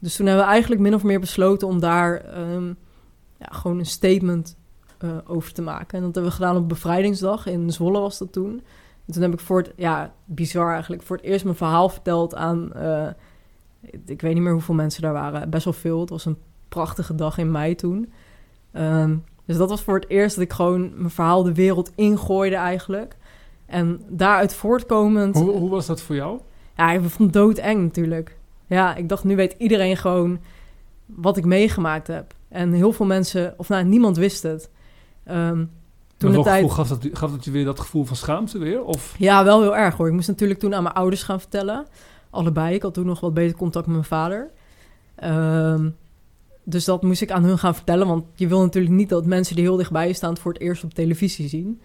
Dus toen hebben we eigenlijk min of meer besloten om daar ehm, ja, gewoon een statement eh, over te maken. En dat hebben we gedaan op Bevrijdingsdag. In Zwolle was dat toen. En toen heb ik voor het, ja, bizar eigenlijk, voor het eerst mijn verhaal verteld aan, eh, ik weet niet meer hoeveel mensen daar waren. Best wel veel. Het was een prachtige dag in mei toen. Ehm, dus dat was voor het eerst dat ik gewoon mijn verhaal de wereld ingooide eigenlijk. En daaruit voortkomend... Hoe, hoe was dat voor jou? Ja, ik vond het doodeng natuurlijk. Ja, ik dacht, nu weet iedereen gewoon wat ik meegemaakt heb. En heel veel mensen, of nou, niemand wist het. Ehm, toen de tijd... gaf, dat, gaf dat je weer dat gevoel van schaamte weer? Of Ja, wel heel erg hoor. Ik moest natuurlijk toen aan mijn ouders gaan vertellen. Allebei. Ik had toen nog wat beter contact met mijn vader. Ehm, dus dat moest ik aan hun gaan vertellen. Want je wil natuurlijk niet dat mensen die heel dichtbij je staan... het voor het eerst op televisie zien.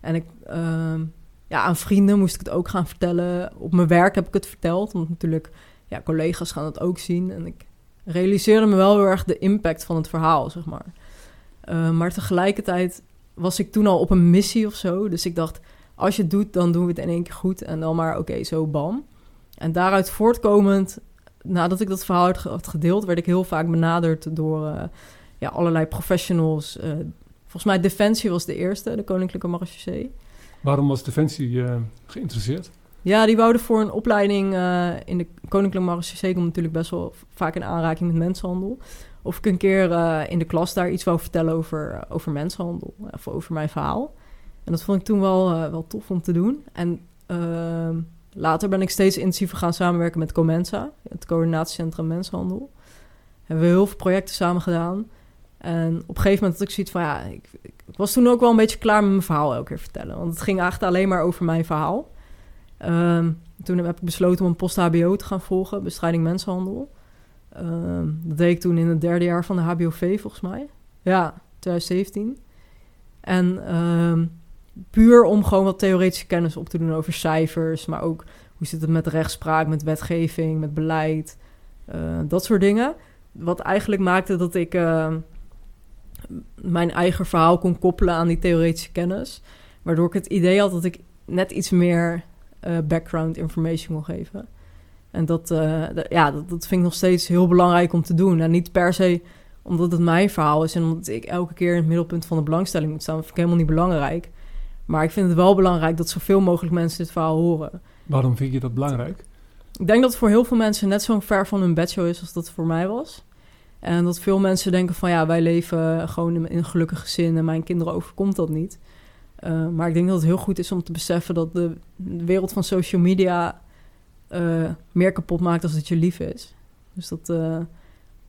En ik, ehm, ja, aan vrienden moest ik het ook gaan vertellen. Op mijn werk heb ik het verteld. Want natuurlijk, ja, collega's gaan het ook zien. En ik realiseerde me wel heel erg de impact van het verhaal, zeg maar. Eh, maar tegelijkertijd was ik toen al op een missie of zo. Dus ik dacht, als je het doet, dan doen we het in één keer goed. En dan maar, oké, zo bam. En daaruit voortkomend, nadat ik dat verhaal had ge- had gedeeld... werd ik heel vaak benaderd door eh, ja, allerlei professionals. Eh, volgens mij Defensie was de eerste, de Koninklijke Marechaussee. Waarom was Defensie eh, geïnteresseerd? Ja, die wouden voor een opleiding eh, in de Koninklijke Marechaussee... komt natuurlijk best wel vaak in aanraking met mensenhandel. Of ik een keer eh, in de klas daar iets wou vertellen over, over mensenhandel. Of over mijn verhaal. En dat vond ik toen wel, wel tof om te doen. En ehm, later ben ik steeds intensiever gaan samenwerken met Comensa... het coördinatiecentrum mensenhandel. Hebben we heel veel projecten samen gedaan... En op een gegeven moment had ik zoiets van... ja, ik, ik was toen ook wel een beetje klaar met mijn verhaal elke keer vertellen. Want het ging eigenlijk alleen maar over mijn verhaal. Ehm, toen heb ik besloten om een post-HBO te gaan volgen, bestrijding mensenhandel. Ehm, dat deed ik toen in het derde jaar van de HBOV, volgens mij. Ja, 2017. En ehm, puur om gewoon wat theoretische kennis op te doen over cijfers, maar ook hoe zit het met rechtspraak, met wetgeving, met beleid, eh, dat soort dingen. Wat eigenlijk maakte dat ik mijn eigen verhaal kon koppelen aan die theoretische kennis. Waardoor ik het idee had dat ik net iets meer eh, background information wil geven. En dat, eh, ja, dat, dat vind ik nog steeds heel belangrijk om te doen. En niet per se omdat het mijn verhaal is en omdat ik elke keer in het middelpunt van de belangstelling moet staan. Dat vind ik helemaal niet belangrijk. Maar ik vind het wel belangrijk dat zoveel mogelijk mensen dit verhaal horen. Waarom vind je dat belangrijk? Ik denk dat het voor heel veel mensen net zo ver van hun bedshow is als dat voor mij was. En dat veel mensen denken van ja, wij leven gewoon in een gelukkig gezin en mijn kinderen overkomt dat niet. Eh, maar ik denk dat het heel goed is om te beseffen dat de, de wereld van social media eh, meer kapot maakt als het je lief is. Dus dat, eh,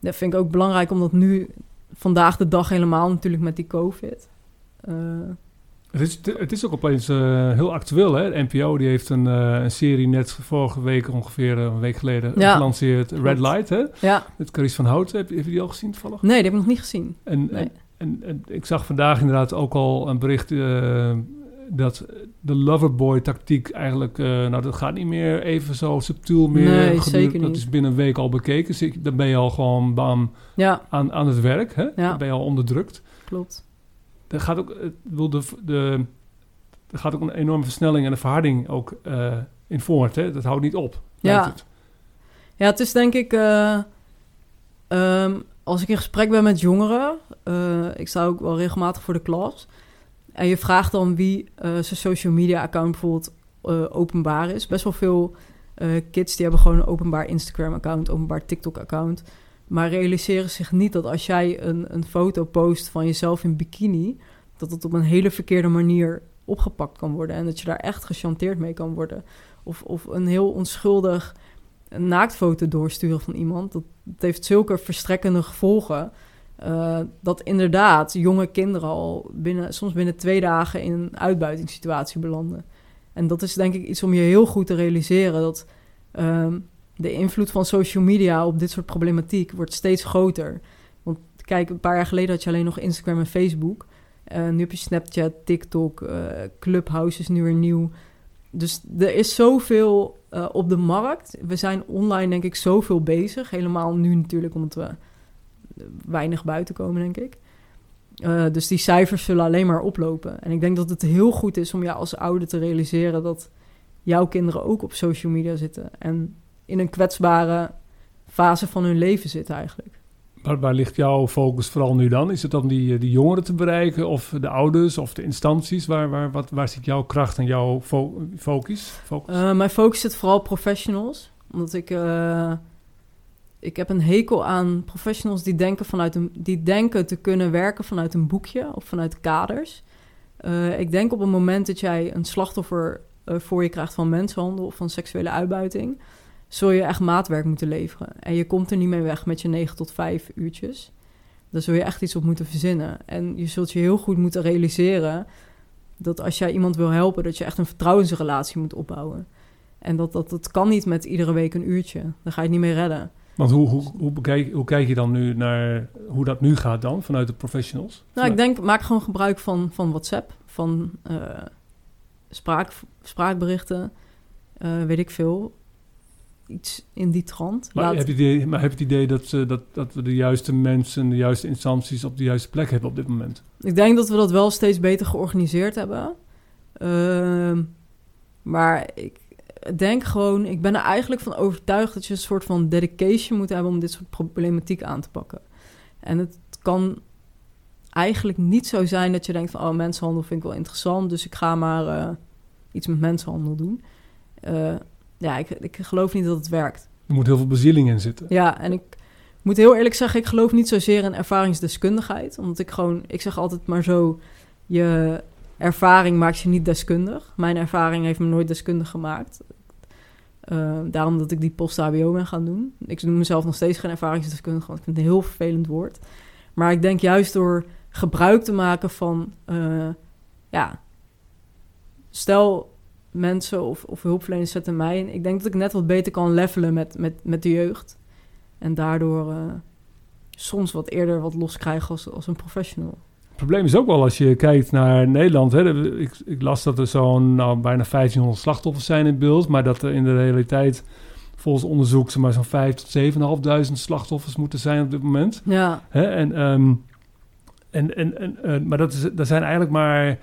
dat vind ik ook belangrijk, omdat nu vandaag de dag helemaal natuurlijk met die COVID. Het is, het is ook opeens eh, heel actueel, hè? De NPO die heeft een, eh, een serie net vorige week, ongeveer eh, een week geleden, Ja. gelanceerd. Red Light, hè? ja, Met Carice van Houten. Heb, heb je die al gezien toevallig? nee, die heb ik nog niet gezien. En, Nee. en, en, en ik zag vandaag inderdaad ook al een bericht dat de loverboy-tactiek eigenlijk... nou, dat gaat niet meer even zo subtiel meer. Nee, zeker Dat niet. is binnen een week al bekeken. Dus ik- dan ben je al gewoon bam, Ja, aan, aan het werk. Hè? Ja. Dan ben je al onderdrukt. klopt. Er gaat ook, ik bedoel, de, de, er gaat ook een enorme versnelling en een verharding ook eh, in voort. Hè? Dat houdt niet op. Ja. het. Ja, het is denk ik... eh, ehm, als ik in gesprek ben met jongeren... eh, ik sta ook wel regelmatig voor de klas... en je vraagt dan wie eh, zijn social media account bijvoorbeeld eh, openbaar is. Best wel veel eh, kids die hebben gewoon een openbaar Instagram account... openbaar TikTok account... maar realiseren zich niet dat als jij een, een foto post van jezelf in bikini... dat het op een hele verkeerde manier opgepakt kan worden... en dat je daar echt gechanteerd mee kan worden... Of, of een heel onschuldig naaktfoto doorsturen van iemand. Dat, dat heeft zulke verstrekkende gevolgen. eh, dat inderdaad jonge kinderen al binnen, soms binnen twee dagen in een uitbuitingssituatie belanden. En dat is denk ik iets om je heel goed te realiseren. Dat ehm, de invloed van social media op dit soort problematiek wordt steeds groter. Want kijk, een paar jaar geleden had je alleen nog Instagram en Facebook. Eh, nu heb je Snapchat, TikTok, eh, Clubhouse is nu weer nieuw. Dus er is zoveel eh, op de markt. We zijn online denk ik zoveel bezig. Helemaal nu natuurlijk omdat we weinig buiten komen, denk ik. Dus die cijfers zullen alleen maar oplopen. En ik denk dat het heel goed is om jou als ouder te realiseren... dat jouw kinderen ook op social media zitten. En in een kwetsbare fase van hun leven zitten eigenlijk. Waar, waar ligt jouw focus vooral nu dan? Is het dan die, die jongeren te bereiken of de ouders of de instanties? Waar, waar, wat, waar zit jouw kracht en jouw fo- focus? focus? Eh, mijn focus zit vooral op professionals. Omdat ik... eh, ik heb een hekel aan professionals die denken, vanuit een, die denken te kunnen werken vanuit een boekje of vanuit kaders. Eh, ik denk op het moment dat jij een slachtoffer eh, voor je krijgt van mensenhandel of van seksuele uitbuiting, zul je echt maatwerk moeten leveren. En je komt er niet mee weg met je 9 tot 5 uurtjes. Daar zul je echt iets op moeten verzinnen. En je zult je heel goed moeten realiseren dat als jij iemand wil helpen, dat je echt een vertrouwensrelatie moet opbouwen. En dat, dat, dat kan niet met iedere week een uurtje. Daar ga je het niet mee redden. Want hoe, hoe, hoe, bekijk, hoe kijk je dan nu naar hoe dat nu gaat dan vanuit de professionals? Nou, ik denk, maak gewoon gebruik van, van WhatsApp, van eh, spraak, spraakberichten, eh, weet ik veel. Iets in die trant. Maar Laat- heb je het idee, maar heb je het idee dat, eh, dat, dat we de juiste mensen, de juiste instanties op de juiste plek hebben op dit moment? Ik denk dat we dat wel steeds beter georganiseerd hebben. Ehm, maar ik denk gewoon, ik ben er eigenlijk van overtuigd dat je een soort van dedication moet hebben om dit soort problematiek aan te pakken. En het kan eigenlijk niet zo zijn dat je denkt van, oh, mensenhandel vind ik wel interessant, dus ik ga maar eh, iets met mensenhandel doen. Eh, ja, ik, ik geloof niet dat het werkt. Er moet heel veel bezieling in zitten. Ja, en ik moet heel eerlijk zeggen, ik geloof niet zozeer in ervaringsdeskundigheid. Omdat ik gewoon, ik zeg altijd maar zo, je ervaring maakt je niet deskundig. Mijn ervaring heeft me nooit deskundig gemaakt. Eh, daarom dat ik die post-HBO ben gaan doen. Ik noem mezelf nog steeds geen ervaringsdeskundige, want ik vind het een heel vervelend woord. Maar ik denk juist door gebruik te maken van, eh, ja, stel mensen of, of hulpverleners zetten mij in. Ik denk dat ik net wat beter kan levelen met, met, met de jeugd. En daardoor eh, soms wat eerder wat los krijgen als, als een professional. Het probleem is ook wel als je kijkt naar Nederland. Hè, ik, ik las dat er zo'n nou, bijna 1500 slachtoffers zijn in beeld. Maar dat er in de realiteit volgens onderzoek maar zo'n 5 tot 7.500 slachtoffers moeten zijn op dit moment. Ja, Hè? En, ehm, en, en, en, eh, maar dat, is, dat zijn eigenlijk maar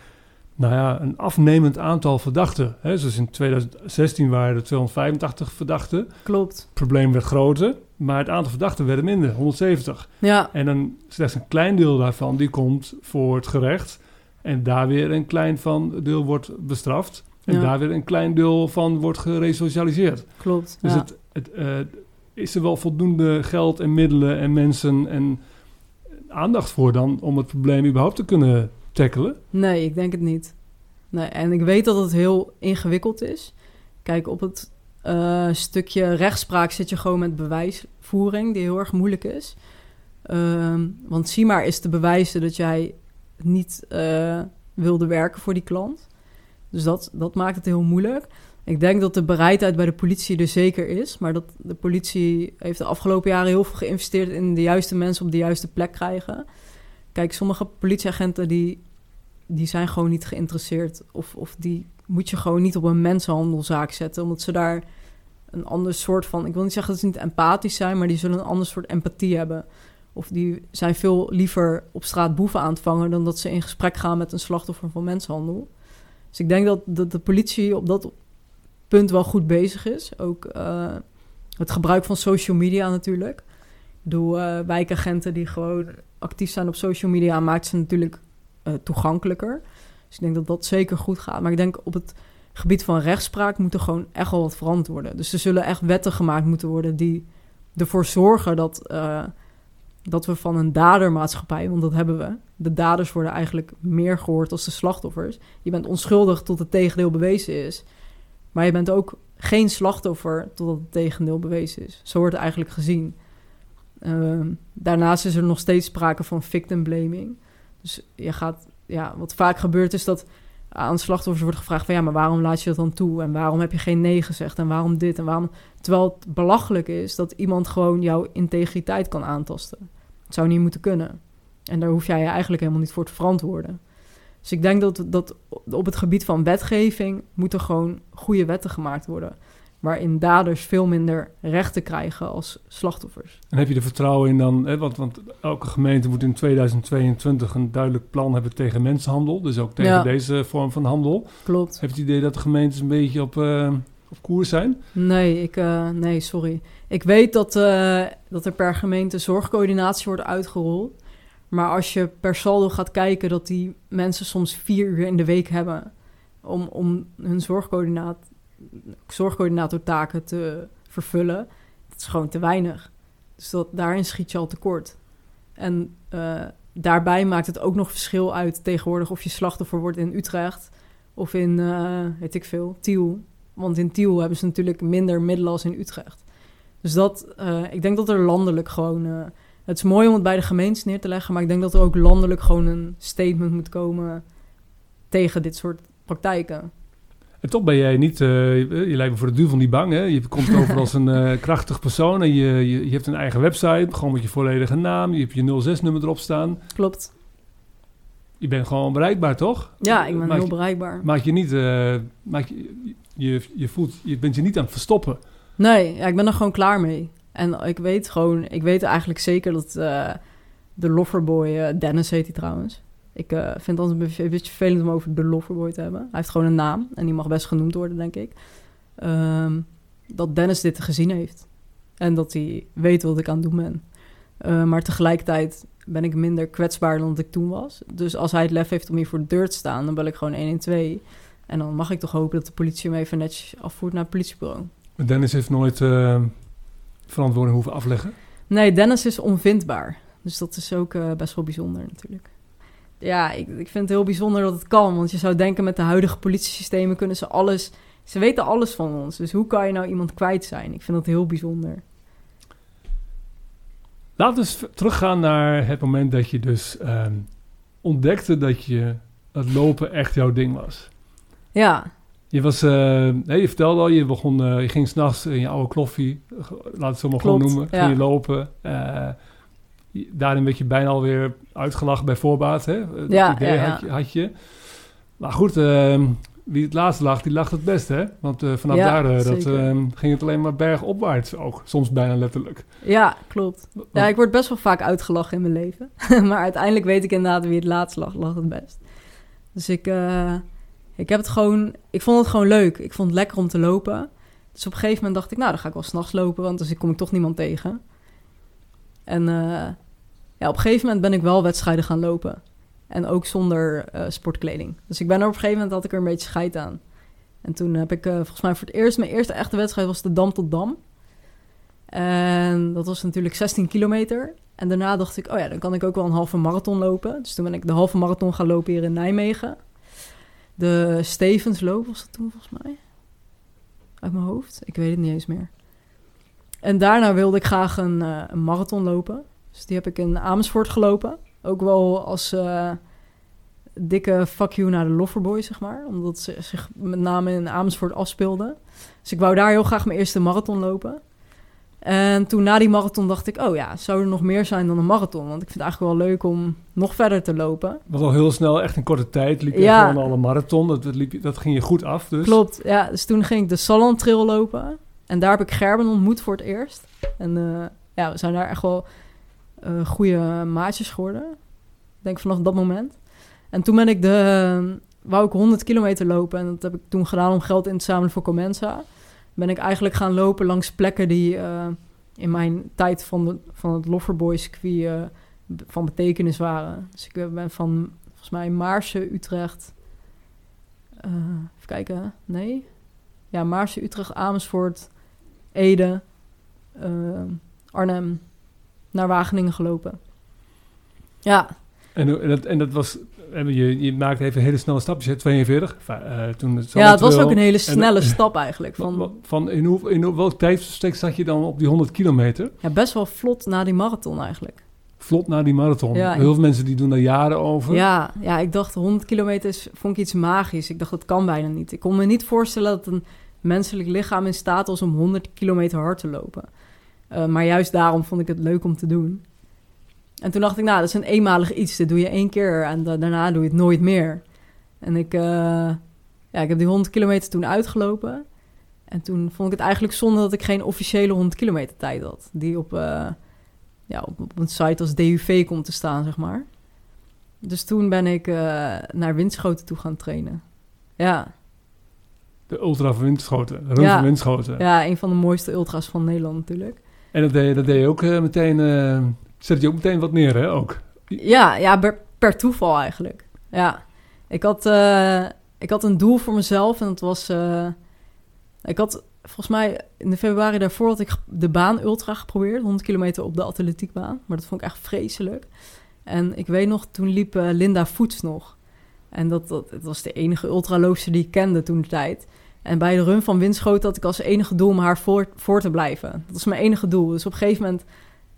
nou ja, een afnemend aantal verdachten. Hè? Dus in 2016 waren er 285 verdachten. Het klopt. probleem werd groter, maar het aantal verdachten werd minder, 170. Ja, En dan slechts een klein deel daarvan die komt voor het gerecht. En daar weer een klein van deel wordt bestraft. En Ja. daar weer een klein deel van wordt geresocialiseerd. klopt. Dus ja. het, het, eh, is er wel voldoende geld en middelen en mensen en aandacht voor dan om het probleem überhaupt te kunnen Nee, ik denk het niet. Nee, en ik weet dat het heel ingewikkeld is. Kijk, op het eh, stukje rechtspraak zit je gewoon met bewijsvoering, die heel erg moeilijk is. Ehm, want zie maar is te bewijzen dat jij niet eh, wilde werken voor die klant. Dus dat, dat maakt het heel moeilijk. Ik denk dat de bereidheid bij de politie er zeker is. Maar dat de politie heeft de afgelopen jaren heel veel geïnvesteerd in de juiste mensen op de juiste plek krijgen. Kijk, sommige politieagenten die, die zijn gewoon niet geïnteresseerd. Of, of die moet je gewoon niet op een mensenhandelzaak zetten. Omdat ze daar een ander soort van. Ik wil niet zeggen dat ze niet empathisch zijn, maar die zullen een ander soort empathie hebben. Of die zijn veel liever op straat boeven aan het vangen dan dat ze in gesprek gaan met een slachtoffer van mensenhandel. Dus ik denk dat, dat de politie op dat punt wel goed bezig is. Ook uh, het gebruik van social media natuurlijk. Door uh, wijkagenten die gewoon actief zijn op social media maakt ze natuurlijk uh, toegankelijker. Dus ik denk dat dat zeker goed gaat. Maar ik denk op het gebied van rechtspraak moet er gewoon echt wel wat veranderd worden. Dus er zullen echt wetten gemaakt moeten worden die ervoor zorgen dat, uh, dat we van een dadermaatschappij, want dat hebben we. De daders worden eigenlijk meer gehoord als de slachtoffers. Je bent onschuldig tot het tegendeel bewezen is. Maar je bent ook geen slachtoffer totdat het tegendeel bewezen is. Zo wordt het eigenlijk gezien. Uh, daarnaast is er nog steeds sprake van victim blaming. Dus je gaat, ja, wat vaak gebeurt is dat aan slachtoffers wordt gevraagd van ja, maar waarom laat je dat dan toe? En waarom heb je geen nee gezegd? En waarom dit? En waarom? Terwijl het belachelijk is dat iemand gewoon jouw integriteit kan aantasten. Het zou niet moeten kunnen. En daar hoef jij je eigenlijk helemaal niet voor te verantwoorden. Dus ik denk dat, dat op het gebied van wetgeving moeten gewoon goede wetten gemaakt worden. Waarin daders veel minder rechten krijgen als slachtoffers. En heb je er vertrouwen in dan? Hè, want, want elke gemeente moet in 2022 een duidelijk plan hebben tegen mensenhandel. Dus ook tegen Ja. deze vorm van handel. Klopt. Heb je het idee dat de gemeentes een beetje op, eh, op koers zijn? Nee, ik, eh, nee, sorry. Ik weet dat, eh, dat er per gemeente zorgcoördinatie wordt uitgerold. Maar als je per saldo gaat kijken dat die mensen soms vier uur in de week hebben om, om hun zorgcoördinaat, zorgcoördinatortaken te vervullen, dat is gewoon te weinig. Dus dat, daarin schiet je al tekort. En eh, daarbij maakt het ook nog verschil uit tegenwoordig of je slachtoffer wordt in Utrecht of in, eh, weet ik veel, Tiel. Want in Tiel hebben ze natuurlijk minder middelen als in Utrecht. Dus dat, eh, ik denk dat er landelijk gewoon. het is mooi om het bij de gemeentes neer te leggen, maar ik denk dat er ook landelijk gewoon een statement moet komen tegen dit soort praktijken. En toch ben jij niet, eh, je lijkt me voor de duivel niet bang. Hè? Je komt over als een eh, krachtig persoon en je, je, je hebt een eigen website, gewoon met je volledige naam. Je hebt je 06-nummer erop staan. Klopt. Je bent gewoon bereikbaar, toch? Ja, ik ben Maak heel bereikbaar. Maak je niet, eh, maak je, je, je voelt, je bent je niet aan het verstoppen. Nee, ja, ik ben er gewoon klaar mee. En ik weet gewoon, ik weet eigenlijk zeker dat de Loverboy, Dennis heet hij trouwens. Ik eh, vind het altijd een beetje- vervelend om over de Loverboy te hebben. Hij heeft gewoon een naam en die mag best genoemd worden, denk ik. Ehm, dat Dennis dit gezien heeft. En dat hij weet wat ik aan het doen ben. Eh, maar tegelijkertijd ben ik minder kwetsbaar dan ik toen was. Dus als hij het lef heeft om hier voor de deur te staan, dan bel ik gewoon 112. En dan mag ik toch hopen dat de politie hem even netjes afvoert naar het politiebureau. Maar Dennis heeft nooit eh, verantwoording hoeven afleggen. Nee, Dennis is onvindbaar. Dus dat is ook best wel bijzonder natuurlijk. Ja, ik, ik vind het heel bijzonder dat het kan. Want je zou denken met de huidige politiesystemen kunnen ze alles... Ze weten alles van ons. Dus hoe kan je nou iemand kwijt zijn? Ik vind dat heel bijzonder. Laten we eens teruggaan naar het moment dat je dus ehm, ontdekte dat je het lopen echt jouw ding was. Ja, Je, was, eh, nee, je vertelde al, je, begon, eh, je ging s'nachts in je oude kloffie, laat het zo maar gewoon noemen, ja. ging je lopen. Eh, daarin werd je bijna alweer uitgelachen bij voorbaat, hè? Dat Ja, idee ja. Had, je, had je. Maar goed, ehm, wie het laatst lag, die lacht het best, hè? Want eh, vanaf Ja, daar eh, dat, ehm, ging het alleen maar bergopwaarts ook. Soms bijna letterlijk. ja, klopt. Ja, ik word best wel vaak uitgelachen in mijn leven. maar uiteindelijk weet ik inderdaad wie het laatst lag, lag het best. Dus ik, eh, ik heb het gewoon... Ik vond het gewoon leuk. Ik vond het lekker om te lopen. Dus op een gegeven moment dacht ik, nou, dan ga ik wel s'nachts lopen, want dus kom ik toch niemand tegen. En eh, ja, op een gegeven moment ben ik wel wedstrijden gaan lopen. En ook zonder eh, sportkleding. Dus ik ben er op een gegeven moment had ik er een beetje scheid aan. En toen heb ik eh, volgens mij voor het eerst, mijn eerste echte wedstrijd was de Dam tot Dam. En dat was natuurlijk 16 kilometer. En daarna dacht ik, oh ja, dan kan ik ook wel een halve marathon lopen. Dus toen ben ik de halve marathon gaan lopen hier in Nijmegen. de Stevensloop was dat toen volgens mij. Uit mijn hoofd. Ik weet het niet eens meer. En daarna wilde ik graag een, eh, een marathon lopen. Dus die heb ik in Amersfoort gelopen. Ook wel als eh, dikke fuck you naar de Loverboy, zeg maar. Omdat ze zich met name in Amersfoort afspeelde. Dus ik wou daar heel graag mijn eerste marathon lopen. En toen na die marathon dacht ik, oh ja, zou er nog meer zijn dan een marathon? Want ik vind het eigenlijk wel leuk om nog verder te lopen. Was al heel snel, echt in korte tijd, liep je Ja. gewoon al een marathon. Dat, dat, liep, dat ging je goed af dus. Klopt, ja. Dus toen ging ik de Salon Trail lopen. En daar heb ik Gerben ontmoet voor het eerst. En eh, ja, we zijn daar echt wel eh, goede maatjes geworden. Ik denk vanaf dat moment. En toen ben ik de... wou ik 100 kilometer lopen. En dat heb ik toen gedaan om geld in te zamelen voor Comensa. Ben ik eigenlijk gaan lopen langs plekken die eh, in mijn tijd van, de, van het Loverboy circuit eh, van betekenis waren. Dus ik ben van volgens mij Maarsen, Utrecht... eh, even kijken, nee. Ja, Maarsen, Utrecht, Amersfoort, Ede, eh, Arnhem, naar Wageningen gelopen. Ja, En, en, dat, en dat was, eh, je, je maakte even hele snelle stapjes, hè, 42. Enfin, eh, toen het ja het was ook een hele En- snelle stap eigenlijk. Van, Van, in, hoe, in hoe- welk tijdsbestek zat je dan op die 100 kilometer? ja, best wel vlot na die marathon eigenlijk. Vlot na die marathon. Ja, Heel veel mensen die doen daar jaren over. Ja, ja, ik dacht 100 kilometer is, vond ik iets magisch. Ik dacht dat kan bijna niet. Ik kon me niet voorstellen dat een menselijk lichaam in staat was om 100 kilometer hard te lopen. Eh, maar juist daarom vond ik het leuk om te doen. En toen dacht ik, nou, dat is een eenmalig iets. Dit doe je één keer en da- daarna doe je het nooit meer. En ik, eh, ja, ik heb die 100 kilometer toen uitgelopen. En toen vond ik het eigenlijk zonde dat ik geen officiële 100 kilometer tijd had. Die op, eh, ja, op, een site als DUV komt te staan, zeg maar. Dus toen ben ik naar Winschoten toe gaan trainen. Ja, De ultra van Winschoten. De run Ja. van ja, een van de mooiste ultra's van Nederland natuurlijk. En dat deed, je- dat deed je ook eh, meteen... eh, zet je ook meteen wat neer, hè? Ook. Ja, ja per, per toeval eigenlijk. Ja, ik had, eh, ik had een doel voor mezelf en dat was... ik had volgens mij in de februari daarvoor had ik de baan ultra geprobeerd. 100 kilometer op de atletiekbaan. Maar dat vond ik echt vreselijk. En ik weet nog, toen liep Linda Voets nog. En dat, dat, was de enige ultraloopster die ik kende toen de tijd. En bij de run van Winschoten had ik als enige doel om haar voor, voor te blijven. Dat was mijn enige doel. Dus op een gegeven moment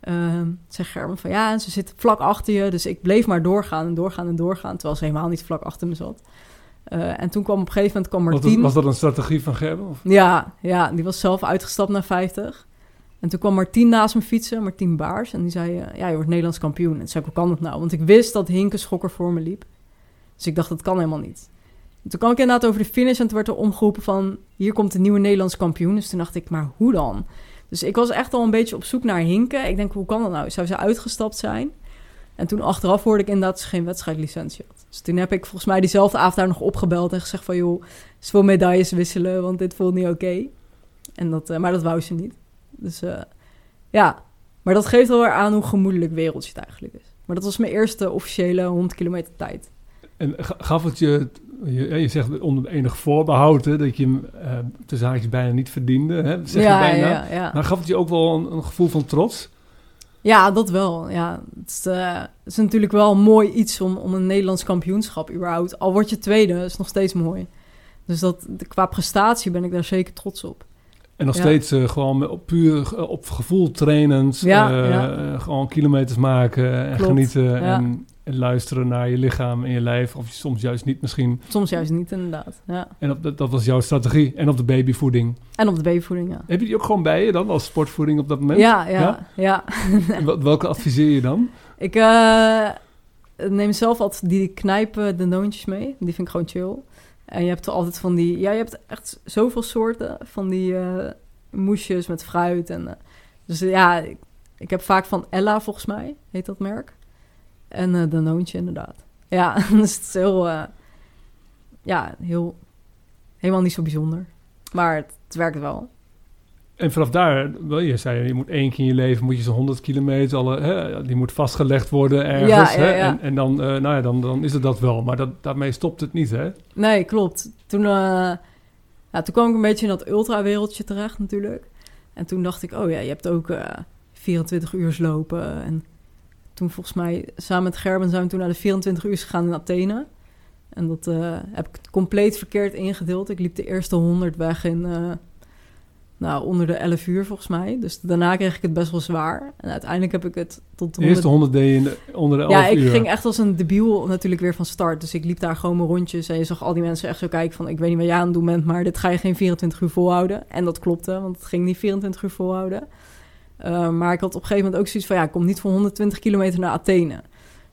uh, zegt Gerben van ja, en ze zit vlak achter je. Dus ik bleef maar doorgaan en doorgaan en doorgaan. Terwijl ze helemaal niet vlak achter me zat. Uh, en toen kwam op een gegeven moment kwam Martien. Was, was dat een strategie van Gerben? Of? Ja, ja, die was zelf uitgestapt naar 50. En toen kwam Martien naast me fietsen, Martien Baars. En die zei, uh, ja, je wordt Nederlands kampioen. En toen zei ik, hoe kan dat nou? Want ik wist dat Hinke Schokker voor me liep. Dus ik dacht, dat kan helemaal niet. En toen kwam ik inderdaad over de finish en toen werd er omgeroepen van... hier komt de nieuwe Nederlands kampioen. Dus toen dacht ik, maar hoe dan? Dus ik was echt al een beetje op zoek naar Hinke. Ik denk, hoe kan dat nou? Zou ze uitgestapt zijn? En toen achteraf hoorde ik inderdaad dat ze geen wedstrijdlicentie had. Dus toen heb ik volgens mij diezelfde avond daar nog opgebeld en gezegd van... joh, ze medailles wisselen, want dit voelt niet oké. En dat, uh, maar dat wou ze niet. Dus uh, ja, maar dat geeft wel weer aan hoe gemoedelijk wereldje het eigenlijk is. Maar dat was mijn eerste officiële 100 kilometer tijd. En gaf het je, je, je zegt onder enig voorbehoud, hè, dat je hem uh, tussen haakjes bijna niet verdiende, hè, zeg ja, je bijna. Ja, ja. Maar gaf het je ook wel een, een gevoel van trots? Ja, dat wel. Ja, het, is, uh, het is natuurlijk wel mooi iets om, om een Nederlands kampioenschap überhaupt. Al word je tweede, is nog steeds mooi. Dus dat, qua prestatie ben ik daar zeker trots op. En nog Ja. steeds uh, gewoon op puur op gevoel trainend, Ja, uh, ja. gewoon kilometers maken en Klopt, genieten en, en luisteren naar je lichaam en je lijf. Of soms juist niet misschien. Soms juist niet, inderdaad. Ja. En op, dat, dat was jouw strategie. En op de babyvoeding. En op de babyvoeding, ja. Heb je die ook gewoon bij je dan als sportvoeding op dat moment? Ja, ja, ja. En welke adviseer je dan? Ik eh, neem zelf altijd die knijpen de noontjes mee. Die vind ik gewoon chill. En je hebt er altijd van die... Ja, je hebt echt zoveel soorten van die eh, moesjes met fruit. En, eh, dus ja, ik, ik heb vaak van Ella, volgens mij, heet dat merk. En eh de noontje, inderdaad. Ja, dus het is heel... eh, ja, heel... Helemaal niet zo bijzonder. Maar het, het werkt wel. En vanaf daar, wel, je zei je moet één keer in je leven moet je zo'n 100 kilometer, alle, hè, die moet vastgelegd worden ergens. Ja, ja, hè, ja. En, en dan, eh, nou ja, dan, dan is het dat wel. Maar dat, daarmee stopt het niet, hè? Nee, klopt. Toen, eh, ja, toen kwam ik een beetje in dat ultra-wereldje terecht natuurlijk. En toen dacht ik, oh ja, je hebt ook eh 24 uur lopen. En toen volgens mij, samen met Gerben zijn we toen naar de 24 uur gegaan in Athene. En dat eh, heb ik compleet verkeerd ingedeeld. Ik liep de eerste 100 weg in eh, nou, onder de 11 uur volgens mij. Dus daarna kreeg ik het best wel zwaar. En uiteindelijk heb ik het tot De eerste 100 deed je in de- onder de 11 ja, ik uur. ging echt als een debiel natuurlijk weer van start. Dus ik liep daar gewoon mijn rondjes. En je zag al die mensen echt zo kijken van... ik weet niet wat jij aan het doen bent... maar dit ga je geen 24 uur volhouden. En dat klopte, want het ging niet 24 uur volhouden. Uh, maar ik had op een gegeven moment ook zoiets van... ja, ik kom niet voor 120 kilometer naar Athene.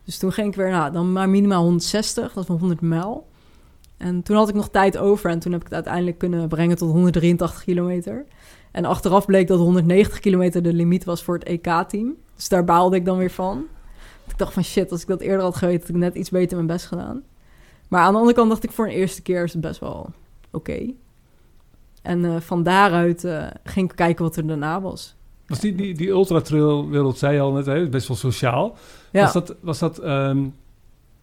Dus toen ging ik weer, nou, dan maar minimaal 160. Dat is van 100 mijl. En toen had ik nog tijd over. En toen heb ik het uiteindelijk kunnen brengen tot 183 kilometer. En achteraf bleek dat 190 kilometer de limiet was voor het EK-team. Dus daar baalde ik dan weer van. Ik dacht van shit, als ik dat eerder had geweten, had ik net iets beter mijn best gedaan. Maar aan de andere kant dacht ik voor een eerste keer is het best wel oké. En uh, van daaruit uh, ging ik kijken wat er daarna was. Was die, die, die ultratrailwereld, zei je al net, hè, best wel sociaal. Ja. Was dat, was dat, um,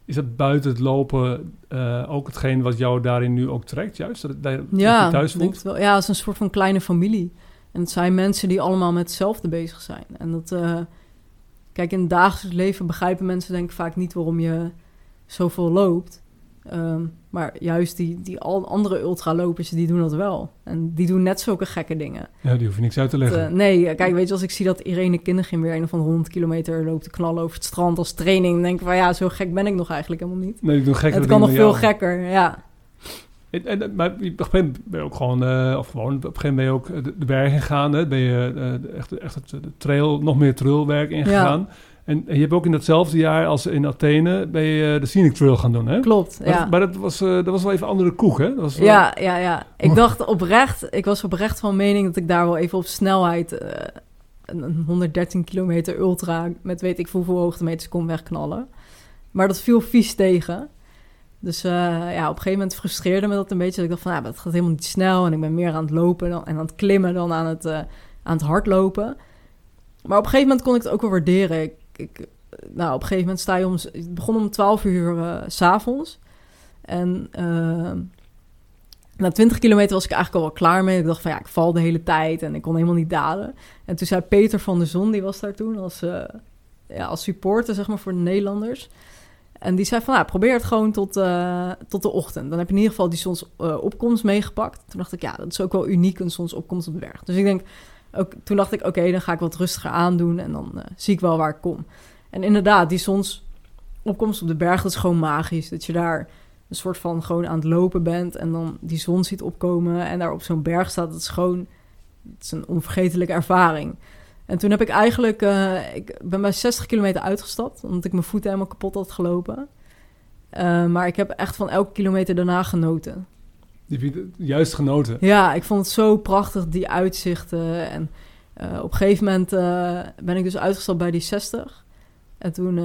is dat buiten het lopen uh, ook hetgeen wat jou daarin nu ook trekt, juist? Dat, dat, ja, je thuis het wel. Ja, het is een soort van kleine familie. En het zijn mensen die allemaal met hetzelfde bezig zijn. En dat, uh, kijk, in het dagelijks leven begrijpen mensen denk ik vaak niet waarom je zoveel loopt. Um, maar juist die, die al andere ultralopers, die doen dat wel. En die doen net zulke gekke dingen. Ja, die hoef je niks uit te leggen. Uh, nee, kijk, weet je, als ik zie dat Irene Kindergin weer een van de 100 kilometer loopt te knallen over het strand als training, dan denk ik van ja, zo gek ben ik nog eigenlijk helemaal niet. Nee, ik doe gekke Het kan nog veel gekker, ja. En, en, maar op een gegeven moment ben je ook gewoon, uh, of gewoon, op een gegeven moment ben je ook de, de berg ingegaan. Hè? Ben je uh, echt, echt het de trail, nog meer trailwerk ingegaan. Ja. En, en je hebt ook in datzelfde jaar als in Athene, ben je de Scenic Trail gaan doen, hè? Klopt, maar ja. Dat, maar dat was, uh, dat was wel even andere koek, hè? Dat was wel... Ja, ja, ja. Ik dacht oprecht, ik was oprecht van mening dat ik daar wel even op snelheid... Uh, een 113 kilometer ultra met weet ik hoeveel hoogtemeters kon wegknallen. Maar dat viel vies tegen. Dus uh, ja, op een gegeven moment frustreerde me dat een beetje. Dat ik dacht van, ja, dat gaat helemaal niet snel. En ik ben meer aan het lopen dan, en aan het klimmen dan aan het, uh, aan het hardlopen. Maar op een gegeven moment kon ik het ook wel waarderen. Ik, ik, nou, op een gegeven moment sta je om... Begon om 12 uur uh, s'avonds. En uh, na 20 kilometer was ik eigenlijk al wel klaar mee. Ik dacht van, ja, ik val de hele tijd en ik kon helemaal niet dalen. En toen zei Peter van der Zon, die was daar toen als, uh, ja, als supporter, zeg maar, voor de Nederlanders... En die zei van, nou, probeer het gewoon tot, tot de ochtend. Dan heb je in ieder geval die zonsopkomst meegepakt. Toen dacht ik, ja, dat is ook wel uniek, een zonsopkomst op de berg. Dus ik denk, ook, toen dacht ik, oké, dan ga ik wat rustiger aandoen... en dan uh, zie ik wel waar ik kom. En inderdaad, die zonsopkomst op de berg, dat is gewoon magisch. Dat je daar een soort van gewoon aan het lopen bent... en dan die zon ziet opkomen en daar op zo'n berg staat. Dat is gewoon, is een onvergetelijke ervaring... En toen heb ik eigenlijk, uh, ik ben bij 60 kilometer uitgestapt, omdat ik mijn voeten helemaal kapot had gelopen. Uh, maar ik heb echt van elke kilometer daarna genoten. Heb je juist genoten? Ja, ik vond het zo prachtig, die uitzichten. En uh, op een gegeven moment ben ik dus uitgestapt bij die 60. En toen,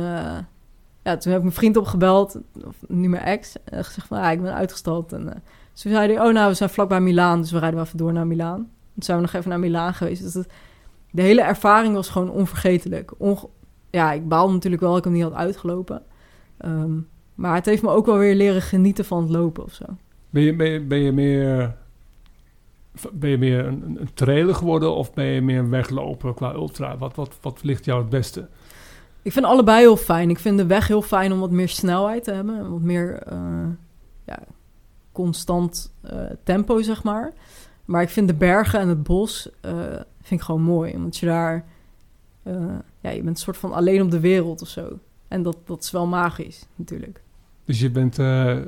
ja, toen heb ik mijn vriend opgebeld, of nu mijn ex, en gezegd van, ja, ik ben uitgestapt. En toen zei hij, oh nou, we zijn vlakbij Milaan, dus we rijden wel even door naar Milaan. Toen zijn we nog even naar Milaan geweest, dus de hele ervaring was gewoon onvergetelijk. Ja, ik baalde natuurlijk wel dat ik hem niet had uitgelopen. Um, maar het heeft me ook wel weer leren genieten van het lopen of zo. Ben je, meer, ben je meer een, trailer geworden of ben je meer een wegloper qua ultra? Wat, wat, wat ligt jou het beste? Ik vind allebei heel fijn. Ik vind de weg heel fijn om wat meer snelheid te hebben. En wat meer uh, ja, constant uh, tempo, zeg maar. Maar ik vind de bergen en het bos uh, vind ik gewoon mooi. Omdat je daar... Ja, je bent een soort van alleen op de wereld of zo. En dat, dat is wel magisch, natuurlijk. Dus je, bent, uh,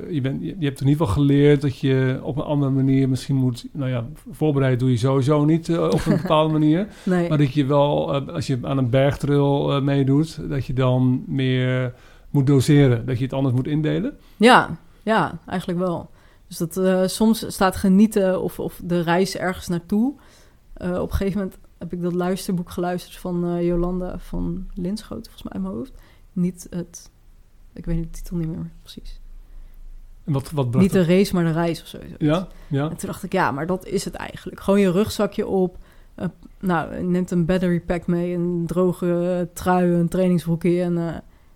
je, bent, je hebt in ieder geval geleerd dat je op een andere manier misschien moet... Nou ja, voorbereid doe je sowieso niet uh, op een bepaalde manier. Nee. Maar dat je wel, uh, als je aan een bergtrail meedoet... dat je dan meer moet doseren. Dat je het anders moet indelen. Ja, ja eigenlijk wel. Dus dat soms staat genieten of, of de reis ergens naartoe. Op een gegeven moment heb ik dat luisterboek geluisterd van Jolanda van Linschoten, volgens mij in mijn hoofd. Niet het, ik weet de titel niet meer precies. Wat, wat Niet de race, maar de reis of zo. Ja, ja. En toen dacht ik, ja, maar dat is het eigenlijk. Gewoon je rugzakje op. Uh, nou, neemt een battery pack mee, een droge trui, een trainingsbroekje en uh,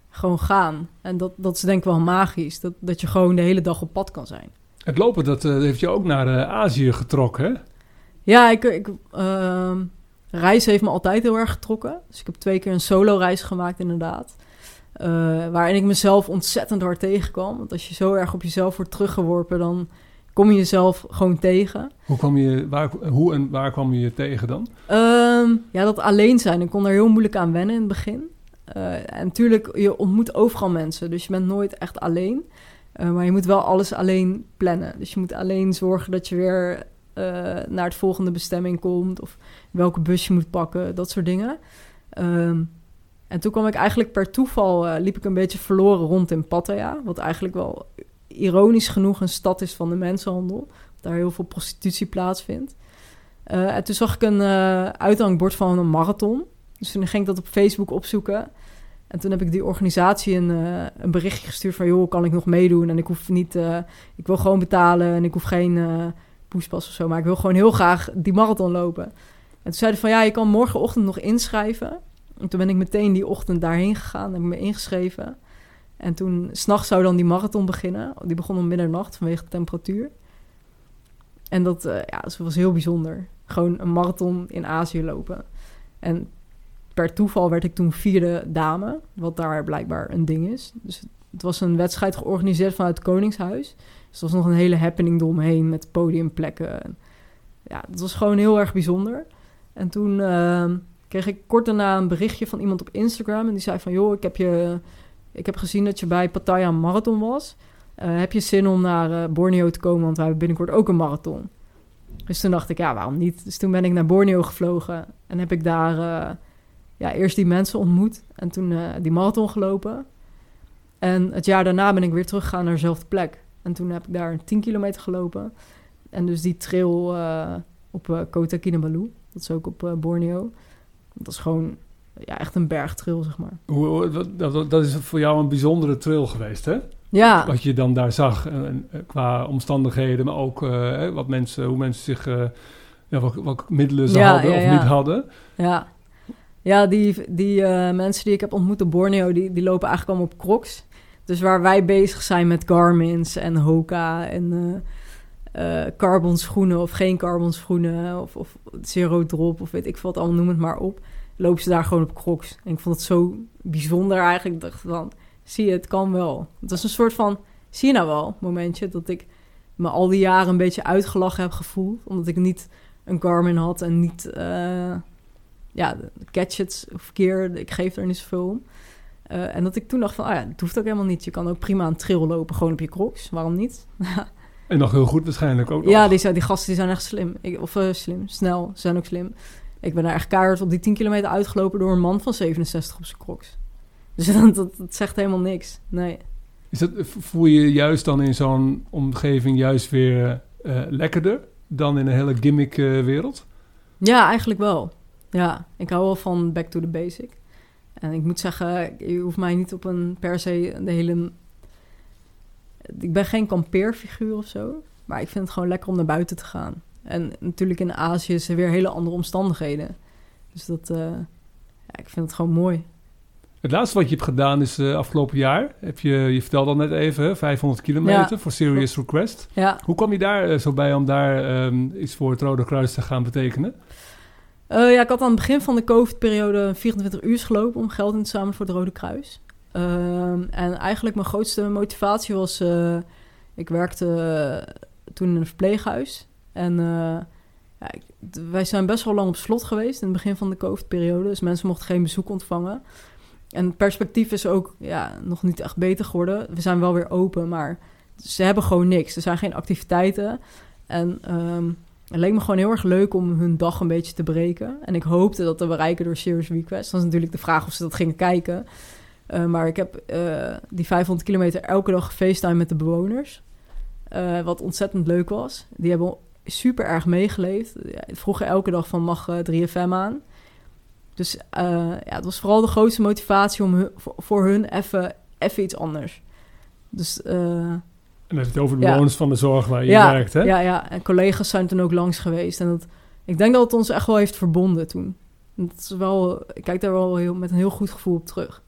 gewoon gaan. En dat, dat is denk ik wel magisch. Dat, dat je gewoon de hele dag op pad kan zijn. Het lopen, dat uh, heeft je ook naar uh, Azië getrokken, hè? Ja, ik, ik, uh, reizen heeft me altijd heel erg getrokken. Dus ik heb twee keer een solo-reis gemaakt, inderdaad. Eh, waarin ik mezelf ontzettend hard tegenkwam. Want als je zo erg op jezelf wordt teruggeworpen, dan kom je jezelf gewoon tegen. Hoe, kwam je, waar, hoe en waar kwam je je tegen dan? Ehm, ja, dat alleen zijn. Ik kon er heel moeilijk aan wennen in het begin. Eh, en natuurlijk, je ontmoet overal mensen. Dus je bent nooit echt alleen. Eh, maar je moet wel alles alleen plannen. Dus je moet alleen zorgen dat je weer naar het volgende bestemming komt. Of welke bus je moet pakken, dat soort dingen. Ehm, en toen kwam ik eigenlijk per toeval, uh, liep ik een beetje verloren rond in Pattaya. Wat eigenlijk wel ironisch genoeg een stad is van de mensenhandel. Daar heel veel prostitutie plaatsvindt. Uh, en toen zag ik een uh, uithangbord van een marathon. Dus toen ging ik dat op Facebook opzoeken. En toen heb ik die organisatie een, een berichtje gestuurd van... joh, kan ik nog meedoen? En ik hoef niet... ik wil gewoon betalen en ik hoef geen poespas of zo. Maar ik wil gewoon heel graag die marathon lopen. En toen zeiden van... ja, je kan morgenochtend nog inschrijven... En toen ben ik meteen die ochtend daarheen gegaan, heb me ingeschreven. En toen, s'nachts zou dan die marathon beginnen. Die begon om middernacht vanwege de temperatuur. En dat, uh, ja, dat was heel bijzonder. Gewoon een marathon in Azië lopen. En per toeval werd ik toen vierde dame, wat daar blijkbaar een ding is. Dus het was een wedstrijd georganiseerd vanuit het Koningshuis. Dus was nog een hele happening eromheen met podiumplekken. En ja, het was gewoon heel erg bijzonder. En toen... Uh, kreeg ik kort daarna een berichtje van iemand op Instagram. En die zei van, joh, ik heb, je, ik heb gezien dat je bij Pattaya Marathon was. Uh, heb je zin om naar uh, Borneo te komen? Want we hebben binnenkort ook een marathon. Dus toen dacht ik, ja, waarom niet? Dus toen ben ik naar Borneo gevlogen. En heb ik daar uh, ja, eerst die mensen ontmoet. En toen die marathon gelopen. En het jaar daarna ben ik weer teruggegaan naar dezelfde plek. En toen heb ik daar 10 kilometer gelopen. En dus die trail op Kota Kinabalu. Dat is ook op Borneo. Dat is gewoon ja, echt een bergtrail, zeg maar. Hoe, dat, dat, is voor jou een bijzondere trail geweest, hè? Ja. Wat je dan daar zag, uh, qua omstandigheden, maar ook uh, wat mensen, hoe mensen zich, uh, ja, wat, wat, middelen ze hadden of niet hadden. Ja, ja die, die mensen die ik heb ontmoet op Borneo, die, die lopen eigenlijk allemaal op crocs. Dus waar wij bezig zijn met Garmin's en Hoka en carbon schoenen of geen carbon schoenen of, of zero drop of weet ik wat allemaal, noem het maar op. Lopen ze daar gewoon op crocs. En ik vond het zo bijzonder eigenlijk. Ik dacht van, zie je, het kan wel. Het was een soort van, zie je nou wel, momentje dat ik me al die jaren een beetje uitgelachen heb gevoeld. Omdat ik niet een Garmin had en niet, uh, ja, gadgets verkeer. Ik geef er niet zoveel om. Uh, en dat ik toen dacht van, ah ja, het hoeft ook helemaal niet. Je kan ook prima een trail lopen, gewoon op je crocs. Waarom niet? En nog heel goed waarschijnlijk ook nog. Ja, die, zijn, die gasten die zijn echt slim. Ik, of uh, slim, snel, ze zijn ook slim. Ik ben daar echt kaart op die 10 kilometer uitgelopen door een man van 67 op zijn crocs. Dus dat, dat, dat, zegt helemaal niks, nee. Is dat, voel je juist dan in zo'n omgeving juist weer uh, lekkerder dan in een hele gimmick uh, wereld? Ja, eigenlijk wel. Ja, ik hou wel van back to the basic. En ik moet zeggen, je hoeft mij niet op een per se de hele ik ben geen kampeerfiguur of zo. Maar ik vind het gewoon lekker om naar buiten te gaan. En natuurlijk in Azië er weer hele andere omstandigheden. Dus dat, uh, ja, ik vind het gewoon mooi. Het laatste wat je hebt gedaan is uh, afgelopen jaar. Heb je, je vertelde al net even, 500 kilometer ja, voor Serious Request. Ja. Hoe kwam je daar uh, zo bij om daar um, iets voor het Rode Kruis te gaan betekenen? ja, ik had aan het begin van de COVID-periode 24 uur gelopen om geld in te zamelen voor het Rode Kruis. Ehm, en eigenlijk mijn grootste motivatie was... Uh, ik werkte uh, toen in een verpleeghuis. En uh, ja, wij zijn best wel lang op slot geweest... in het begin van de COVID-periode. Dus mensen mochten geen bezoek ontvangen. En het perspectief is ook ja, nog niet echt beter geworden. We zijn wel weer open, maar ze hebben gewoon niks. Er zijn geen activiteiten. En um, het leek me gewoon heel erg leuk om hun dag een beetje te breken. En ik hoopte dat te bereiken door Serious Request. Dat is natuurlijk de vraag of ze dat gingen kijken... Uh, maar ik heb uh, die 500 kilometer elke dag gefacetime met de bewoners. Uh, wat ontzettend leuk was. Die hebben super erg meegeleefd. Ja, vroegen elke dag van mag 3FM aan. Dus ja, het was vooral de grootste motivatie om hun, voor, hun even iets anders. Dus... en dat het over de bewoners ja. van de zorg waar je ja, werkt, hè? Ja, ja, en collega's zijn toen ook langs geweest. En dat, ik denk dat het ons echt wel heeft verbonden toen. Dat is wel, ik kijk daar wel heel, met een heel goed gevoel op terug.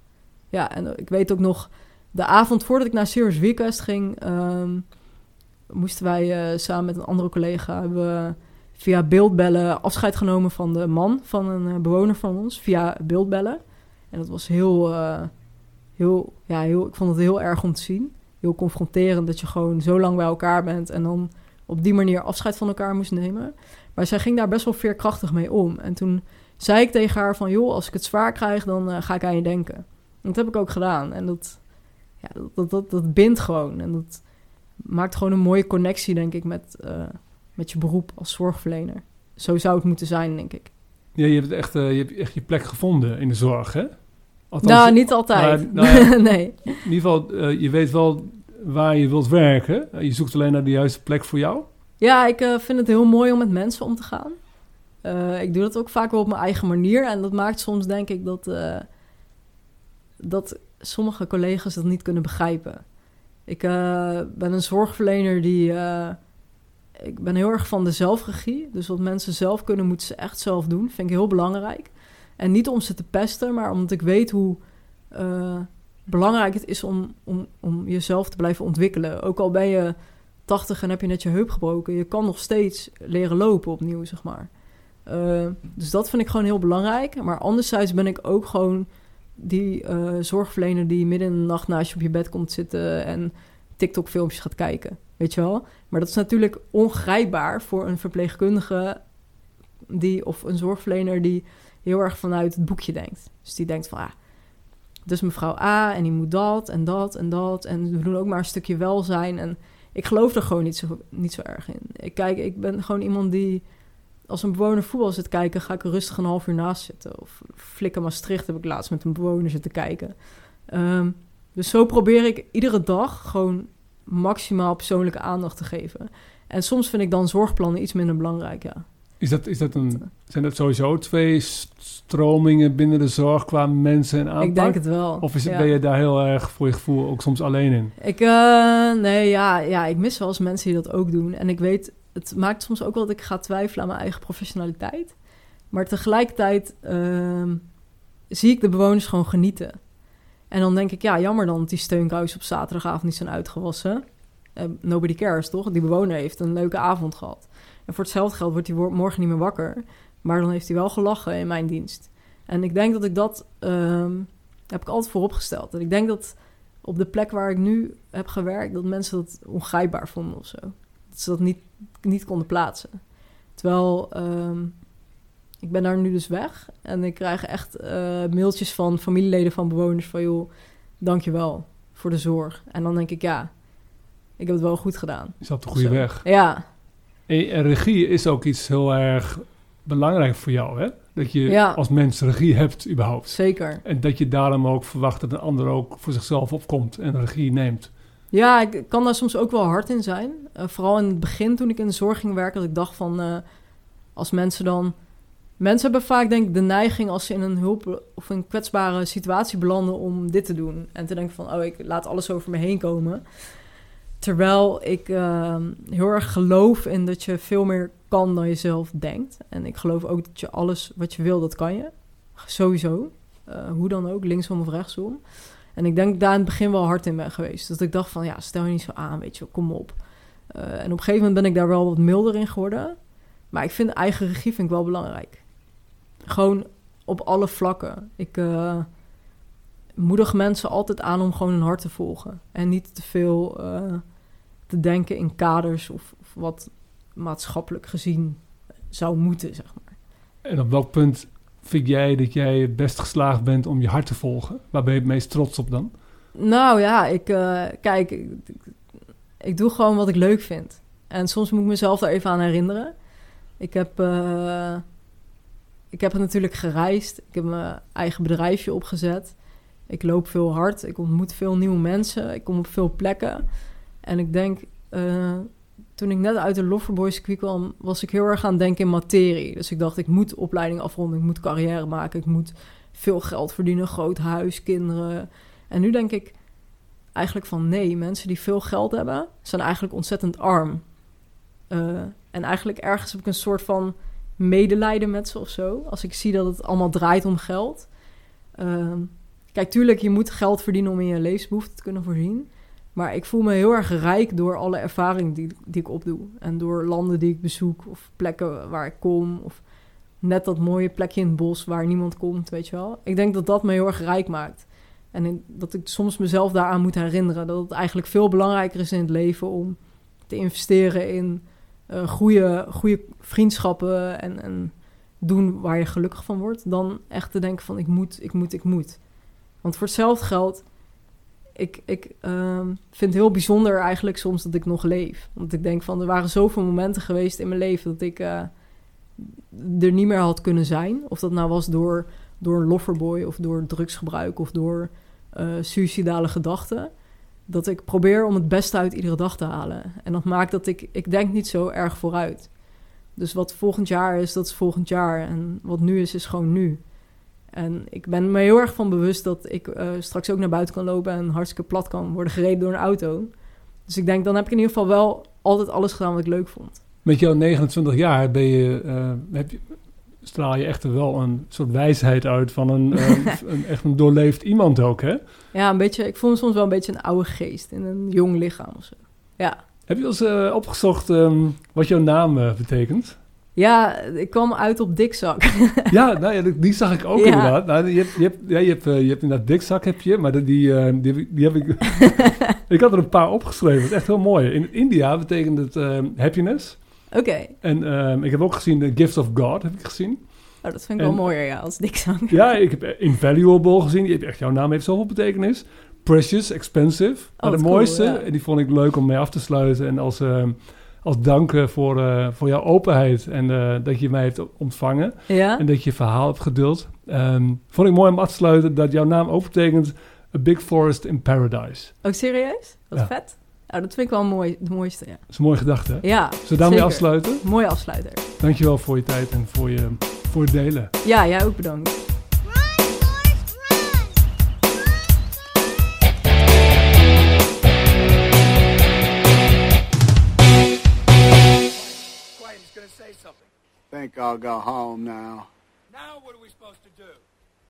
Ja, en ik weet ook nog, de avond voordat ik naar Serious Request ging, um, moesten wij uh, samen met een andere collega hebben via beeldbellen afscheid genomen van de man van een uh, bewoner van ons, via beeldbellen. En dat was heel, uh, heel, ja, heel, ik vond het heel erg om te zien. Heel confronterend dat je gewoon zo lang bij elkaar bent en dan op die manier afscheid van elkaar moest nemen. Maar zij ging daar best wel veerkrachtig mee om. En toen zei ik tegen haar van, joh, als ik het zwaar krijg, dan eh, ga ik aan je denken. En dat heb ik ook gedaan. En dat, ja, dat, dat, dat, bindt gewoon. En dat maakt gewoon een mooie connectie, denk ik, met, eh, met je beroep als zorgverlener. Zo zou het moeten zijn, denk ik. Ja, je hebt echt, uh, je, hebt echt je plek gevonden in de zorg, hè? Althans, nou, niet altijd. Uh, nou, nee. In ieder geval, uh, je weet wel waar je wilt werken. je zoekt alleen naar de juiste plek voor jou. Ja, ik vind het heel mooi om met mensen om te gaan. ik doe dat ook vaak wel op mijn eigen manier. En dat maakt soms, denk ik, dat, dat sommige collega's dat niet kunnen begrijpen. Ik ben een zorgverlener die ik ben heel erg van de zelfregie. Dus wat mensen zelf kunnen, moeten ze echt zelf doen. Vind ik heel belangrijk. En niet om ze te pesten, maar omdat ik weet hoe uh, belangrijk het is om, om, om jezelf te blijven ontwikkelen. Ook al ben je 80 en heb je net je heup gebroken, je kan nog steeds leren lopen opnieuw, zeg maar. Dus dat vind ik gewoon heel belangrijk. Maar anderzijds ben ik ook gewoon die uh, zorgverlener die midden in de nacht naast je op je bed komt zitten en TikTok-filmpjes gaat kijken. Weet je wel? Maar dat is natuurlijk ongrijpbaar voor een verpleegkundige die, of een zorgverlener die heel erg vanuit het boekje denkt. Dus die denkt van, ah, dus mevrouw A en die moet dat en dat en dat. En we doen ook maar een stukje welzijn. En ik geloof er gewoon niet zo, niet zo erg in. Ik, kijk, ik ben gewoon iemand die, als een bewoner voetbal zit kijken, ga ik er rustig een half uur naast zitten. Of Flikken Maastricht heb ik laatst met een bewoner zitten kijken. Um, dus zo probeer ik iedere dag gewoon maximaal persoonlijke aandacht te geven. En soms vind ik dan zorgplannen iets minder belangrijk, ja. Is dat, is dat een, zijn dat sowieso twee stromingen binnen de zorg qua mensen en aanpak? Ik denk het wel. Of is het, ben je daar heel erg voor je gevoel ook soms alleen in? Ik, uh, nee, ja, ja, ik mis wel eens mensen die dat ook doen. En ik weet, het maakt soms ook wel dat ik ga twijfelen aan mijn eigen professionaliteit. Maar tegelijkertijd uh, zie ik de bewoners gewoon genieten. En dan denk ik, ja, jammer dan dat die steunkous op zaterdagavond niet zijn uitgewassen. Uh, nobody cares, toch? Die bewoner heeft een leuke avond gehad. En voor hetzelfde geld wordt hij morgen niet meer wakker. Maar dan heeft hij wel gelachen in mijn dienst. En ik denk dat ik dat um, heb ik altijd vooropgesteld. En ik denk dat op de plek waar ik nu heb gewerkt, dat mensen dat ongrijpbaar vonden of zo. Dat ze dat niet, niet konden plaatsen. Terwijl um, ik ben daar nu dus weg. En ik krijg echt uh, mailtjes van familieleden van bewoners van... joh, dankjewel voor de zorg. En dan denk ik, ja, ik heb het wel goed gedaan. Je zat op de goede weg. Ja. En, regie is ook iets heel erg belangrijk voor jou, hè? Dat je als mens regie hebt überhaupt. Zeker. En dat je daarom ook verwacht dat een ander ook voor zichzelf opkomt en regie neemt. Ja, ik kan daar soms ook wel hard in zijn. Uh, vooral in het begin toen ik in de zorg ging werken, dat ik dacht van... Uh, als mensen dan Mensen hebben vaak denk ik de neiging als ze in een hulp of een kwetsbare situatie belanden om dit te doen. En te denken van, oh, ik laat alles over me heen komen. Terwijl ik uh, heel erg geloof in dat je veel meer kan dan je zelf denkt. En ik geloof ook dat je alles wat je wil, dat kan je. Sowieso. Uh, hoe dan ook, linksom of rechtsom. En ik denk daar in het begin wel hard in ben geweest. Dat ik dacht van, ja, stel je niet zo aan, weet je, kom op. Uh, en op een gegeven moment ben ik daar wel wat milder in geworden. Maar ik vind eigen regie vind ik wel belangrijk. Gewoon op alle vlakken. Ik uh, moedig mensen altijd aan om gewoon hun hart te volgen. En niet te veel uh, te denken in kaders of, of, wat maatschappelijk gezien zou moeten, zeg maar. En op welk punt vind jij dat jij het best geslaagd bent om je hart te volgen? Waar ben je het meest trots op dan? Nou ja, ik uh, kijk, ik, doe gewoon wat ik leuk vind. En soms moet ik mezelf daar even aan herinneren. Ik heb ik heb natuurlijk gereisd. Ik heb mijn eigen bedrijfje opgezet. Ik loop veel hard. Ik ontmoet veel nieuwe mensen. Ik kom op veel plekken. En ik denk, uh, toen ik net uit de Loverboy circuit kwam, was ik heel erg aan het denken in materie. Dus ik dacht, ik moet opleiding afronden. Ik moet carrière maken. Ik moet veel geld verdienen. Groot huis, kinderen. En nu denk ik eigenlijk van nee, mensen die veel geld hebben, zijn eigenlijk ontzettend arm. Uh, en eigenlijk ergens heb ik een soort van medelijden met ze of zo. Als ik zie dat het allemaal draait om geld. Uh, kijk, tuurlijk, je moet geld verdienen om in je levensbehoeften te kunnen voorzien. Maar ik voel me heel erg rijk door alle ervaring die, die ik opdoe. En door landen die ik bezoek of plekken waar ik kom. Of net dat mooie plekje in het bos waar niemand komt, weet je wel. Ik denk dat dat me heel erg rijk maakt. En dat ik soms mezelf daaraan moet herinneren. Dat het eigenlijk veel belangrijker is in het leven om te investeren in eh, goede, goede vriendschappen en, en doen waar je gelukkig van wordt. Dan echt te denken van ik moet, ik moet, ik moet. Want voor hetzelfde geld, ik, ik ehm, vind het heel bijzonder eigenlijk soms dat ik nog leef. Want ik denk van er waren zoveel momenten geweest in mijn leven dat ik eh, er niet meer had kunnen zijn. Of dat nou was door, door een loverboy of door drugsgebruik of door eh suïcidale gedachten. Dat ik probeer om het beste uit iedere dag te halen. En dat maakt dat ik, ik denk niet zo erg vooruit. Dus wat volgend jaar is, dat is volgend jaar. En wat nu is, is gewoon nu. En ik ben me heel erg van bewust dat ik eh, straks ook naar buiten kan lopen en hartstikke plat kan worden gereden door een auto. Dus ik denk, dan heb ik in ieder geval wel altijd alles gedaan wat ik leuk vond. Met jouw 29 jaar ben je, eh, heb je, straal je echt wel een soort wijsheid uit van een, eh, een echt een doorleefd iemand ook, hè? Ja, een beetje, ik voel me soms wel een beetje een oude geest in een jong lichaam of zo. Ja. Heb je wel eens opgezocht ehm, wat jouw naam betekent? Ja, ik kwam uit op dikzak. ja, nou ja, die- zag ik ook Ja. inderdaad. Nou, je, hebt, je, hebt, ja, je, hebt, eh, je hebt inderdaad dikzak, heb je, maar die, die, eh, die, heb ik- die heb ik... ik had er een paar opgeschreven, dat is echt heel mooi. In India betekent het ehm, happiness. Oké, En ehm, ik heb ook gezien The Gift of God, heb ik gezien. oh, dat vind ik En- wel mooier, ja, als dikzak. Ja, ik heb Invaluable gezien. Die heeft echt, jouw naam heeft zoveel betekenis. Precious, expensive. Maar wat de cool, mooiste, ja. en die vond ik leuk om mee af te sluiten. En als, ehm, als dank voor, eh, voor jouw openheid en eh, dat je mij hebt ontvangen. Ja? En dat je je verhaal hebt geduld. Ehm, vond ik mooi om af te sluiten dat jouw naam ook betekent A Big Forest in Paradise. Ook serieus? Wat Ja. vet. Nou, dat vind ik wel mooi, de mooiste, ja. Dat is een mooie gedachte. hè? Ja, Zullen we daarmee afsluiten? Mooie afsluiter. Dankjewel voor je tijd en voor je, voor het delen. Ja, jij ook bedankt. Think I'll go home now. Now what are we do?